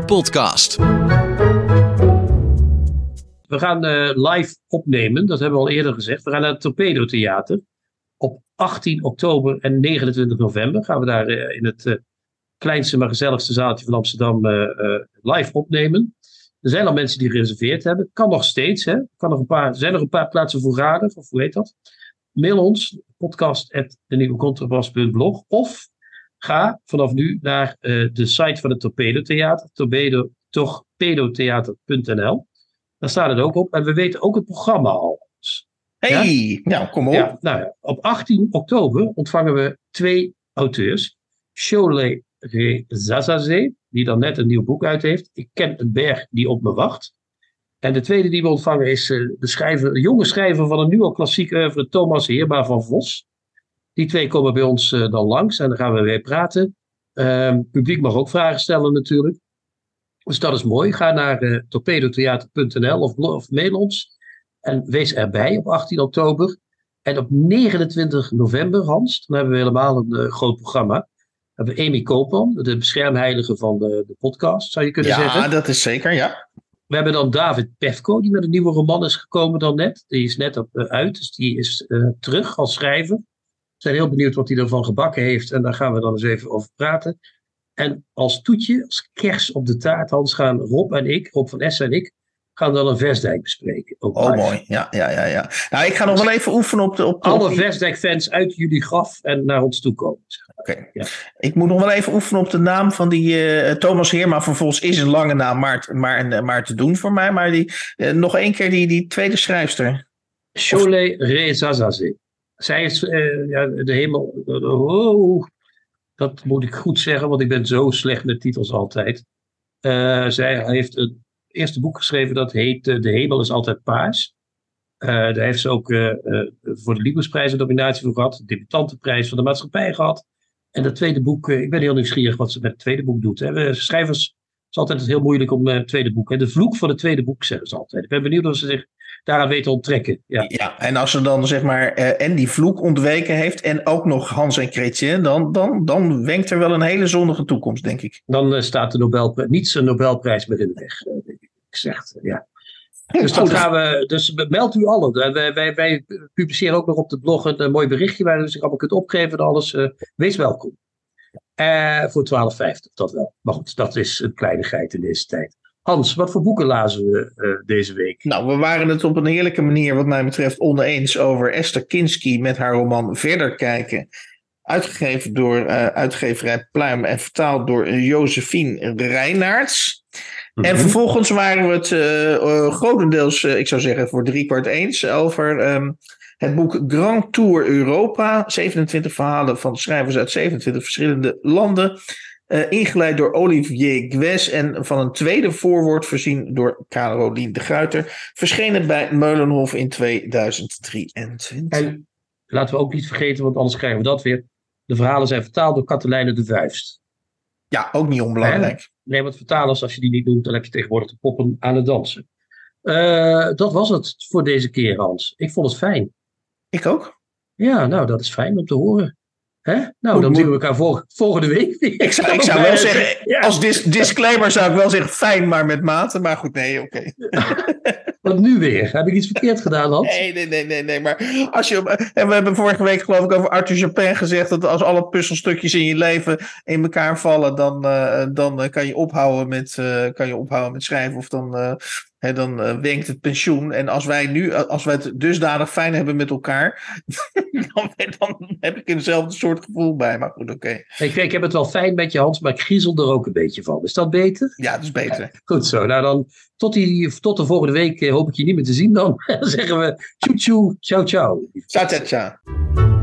Podcast. We gaan eh, live opnemen, dat hebben we al eerder gezegd. We gaan naar het Torpedo Theater. Op 18 oktober en 29 november gaan we daar eh, in het eh, kleinste maar gezelligste zaaltje van Amsterdam eh, eh, live opnemen. Er zijn al mensen die gereserveerd hebben. Kan nog steeds. Hè? Kan nog een paar, er zijn nog een paar plaatsen voorradig, of hoe heet dat? Mail ons, podcast.denieuwecontrabas.blog. Of ga vanaf nu naar eh, de site van het Torpedo Theater. Torpedo, torpedotheater.nl. Daar staat het ook op. En we weten ook het programma al. Hey, nou kom op. Ja, nou ja, op 18 oktober ontvangen we twee auteurs. Sholé Rezazaze, die dan net een nieuw boek uit heeft. Ik ken een berg die op me wacht. En de tweede die we ontvangen is eh, de, schrijver, jonge schrijver van een al klassiek oeuvre, Thomas Heerma van Vos. Die twee komen bij ons eh, dan langs en dan gaan we weer praten. Het publiek mag ook vragen stellen natuurlijk. Dus dat is mooi. Ga naar eh, torpedotheater.nl of, of mail ons. En wees erbij op 18 oktober. En op 29 november, Hans, dan hebben we helemaal een groot programma. Hebben we Amy Koopman, de beschermheilige van de, de podcast, zou je kunnen Ja, zeggen. dat is zeker, ja. We hebben dan David Pefko, die met een nieuwe roman is gekomen dan net. Die is net op, eh, uit, dus die is eh, terug als schrijver. We zijn heel benieuwd wat hij ervan gebakken heeft. En daar gaan we dan eens even over praten. En als toetje, als kers op de taart, Hans, gaan Rob en ik, Rob van Essen en ik, gaan dan een Versdijk bespreken. Ook Oh, live. mooi. Ja, ja, ja, ja. Nou, ik ga nog wel even oefenen op de. Op de Alle Versdijk-fans uit jullie graf en naar ons toe komen. Oké. Ja. Ik moet nog wel even oefenen op de naam van die eh, Thomas Heerma van Vos. Is een lange naam, maar, maar, maar te doen voor mij. Maar die, eh, nog één keer die, die tweede schrijfster. Sholé Rezazaze. Zij is eh, ja, de hemel. Oh, dat moet ik goed zeggen, want ik ben zo slecht met titels altijd. Eh, zij heeft het eerste boek geschreven dat heet eh, De hemel is altijd paars. daar heeft ze ook voor de Liebesprijs een nominatie voor gehad. De debutantenprijs van de maatschappij gehad. En dat tweede boek, ik ben heel nieuwsgierig wat ze met het tweede boek doet. Hè. Schrijvers, het is altijd heel moeilijk om het tweede boek. Hè. De vloek van het tweede boek zeggen ze altijd. Ik ben benieuwd of ze zich daaraan weten onttrekken. Ja. ja, en als ze dan zeg maar en die vloek ontweken heeft en ook nog Hans en Chrétien, dan, dan, dan wenkt er wel een hele zonnige toekomst, denk ik. Dan staat de Nobelprijs, niets een Nobelprijs meer in de weg, zeg, ja. Dus dat gaan we, dus meld u allen. Wij, wij, wij, publiceren ook nog op de blog een, mooi berichtje waar u zich allemaal kunt opgeven en alles. Uh, wees welkom. Uh, voor 12,50, dat wel. Maar goed, dat is een kleinigheid in deze tijd. Hans, wat voor boeken lazen we uh, deze week? Nou, we waren het op een heerlijke manier, wat mij betreft, oneens over Esther Kinski met haar roman Verder kijken. Uitgegeven door uitgeverij Pluim en vertaald door Josephine Reinaerts. En mhm. vervolgens waren we het uh, grotendeels, ik zou zeggen, voor driekwart eens over um, het boek Grand Tour Europa. 27 verhalen van schrijvers uit 27 verschillende landen. Uh, ingeleid door Olivier Gwes en van een tweede voorwoord voorzien door Caroline de Gruiter. Verschenen bij Meulenhof in 2023. En laten we ook niet vergeten, want anders krijgen we dat weer. De verhalen zijn vertaald door Katelijne de Vuist. Ja, ook niet onbelangrijk. Nee, want vertalers, als je die niet doet, dan heb je tegenwoordig de poppen aan het dansen. Uh, dat was het voor deze keer, Hans. Ik vond het fijn. Ik ook. Ja, nou, dat is fijn om te horen. Hè? Nou, dan zien we elkaar volgende week Ik zou, ik [LAUGHS] zou wel zeggen, [LAUGHS] als disclaimer zou ik wel zeggen, fijn, maar met mate. Maar goed, nee, oké. [LAUGHS] Wat nu weer? Heb ik iets verkeerd gedaan, Hans? Nee, nee, nee, nee, nee. Maar als je, en we hebben vorige week geloof ik over Arthur Japin gezegd dat als alle puzzelstukjes in je leven in elkaar vallen, dan, uh, dan kan, je ophouden met, uh, kan je ophouden met schrijven. Of dan, uh, He, dan uh, wenkt het pensioen. En als wij nu, als wij het dusdanig fijn hebben met elkaar, [LAUGHS] dan, dan, heb ik eenzelfde soort gevoel bij. Maar goed, oké. Okay. Ik, ik, heb het wel fijn met je, Hans, maar ik griezel er ook een beetje van. Is dat beter? Ja, dat is beter. Ja, goed zo. Nou dan, tot, die, tot de volgende week eh, hoop ik je niet meer te zien dan. [LAUGHS] dan zeggen we tjoe tjoe, ciao ciao. Ciao ciao ciao.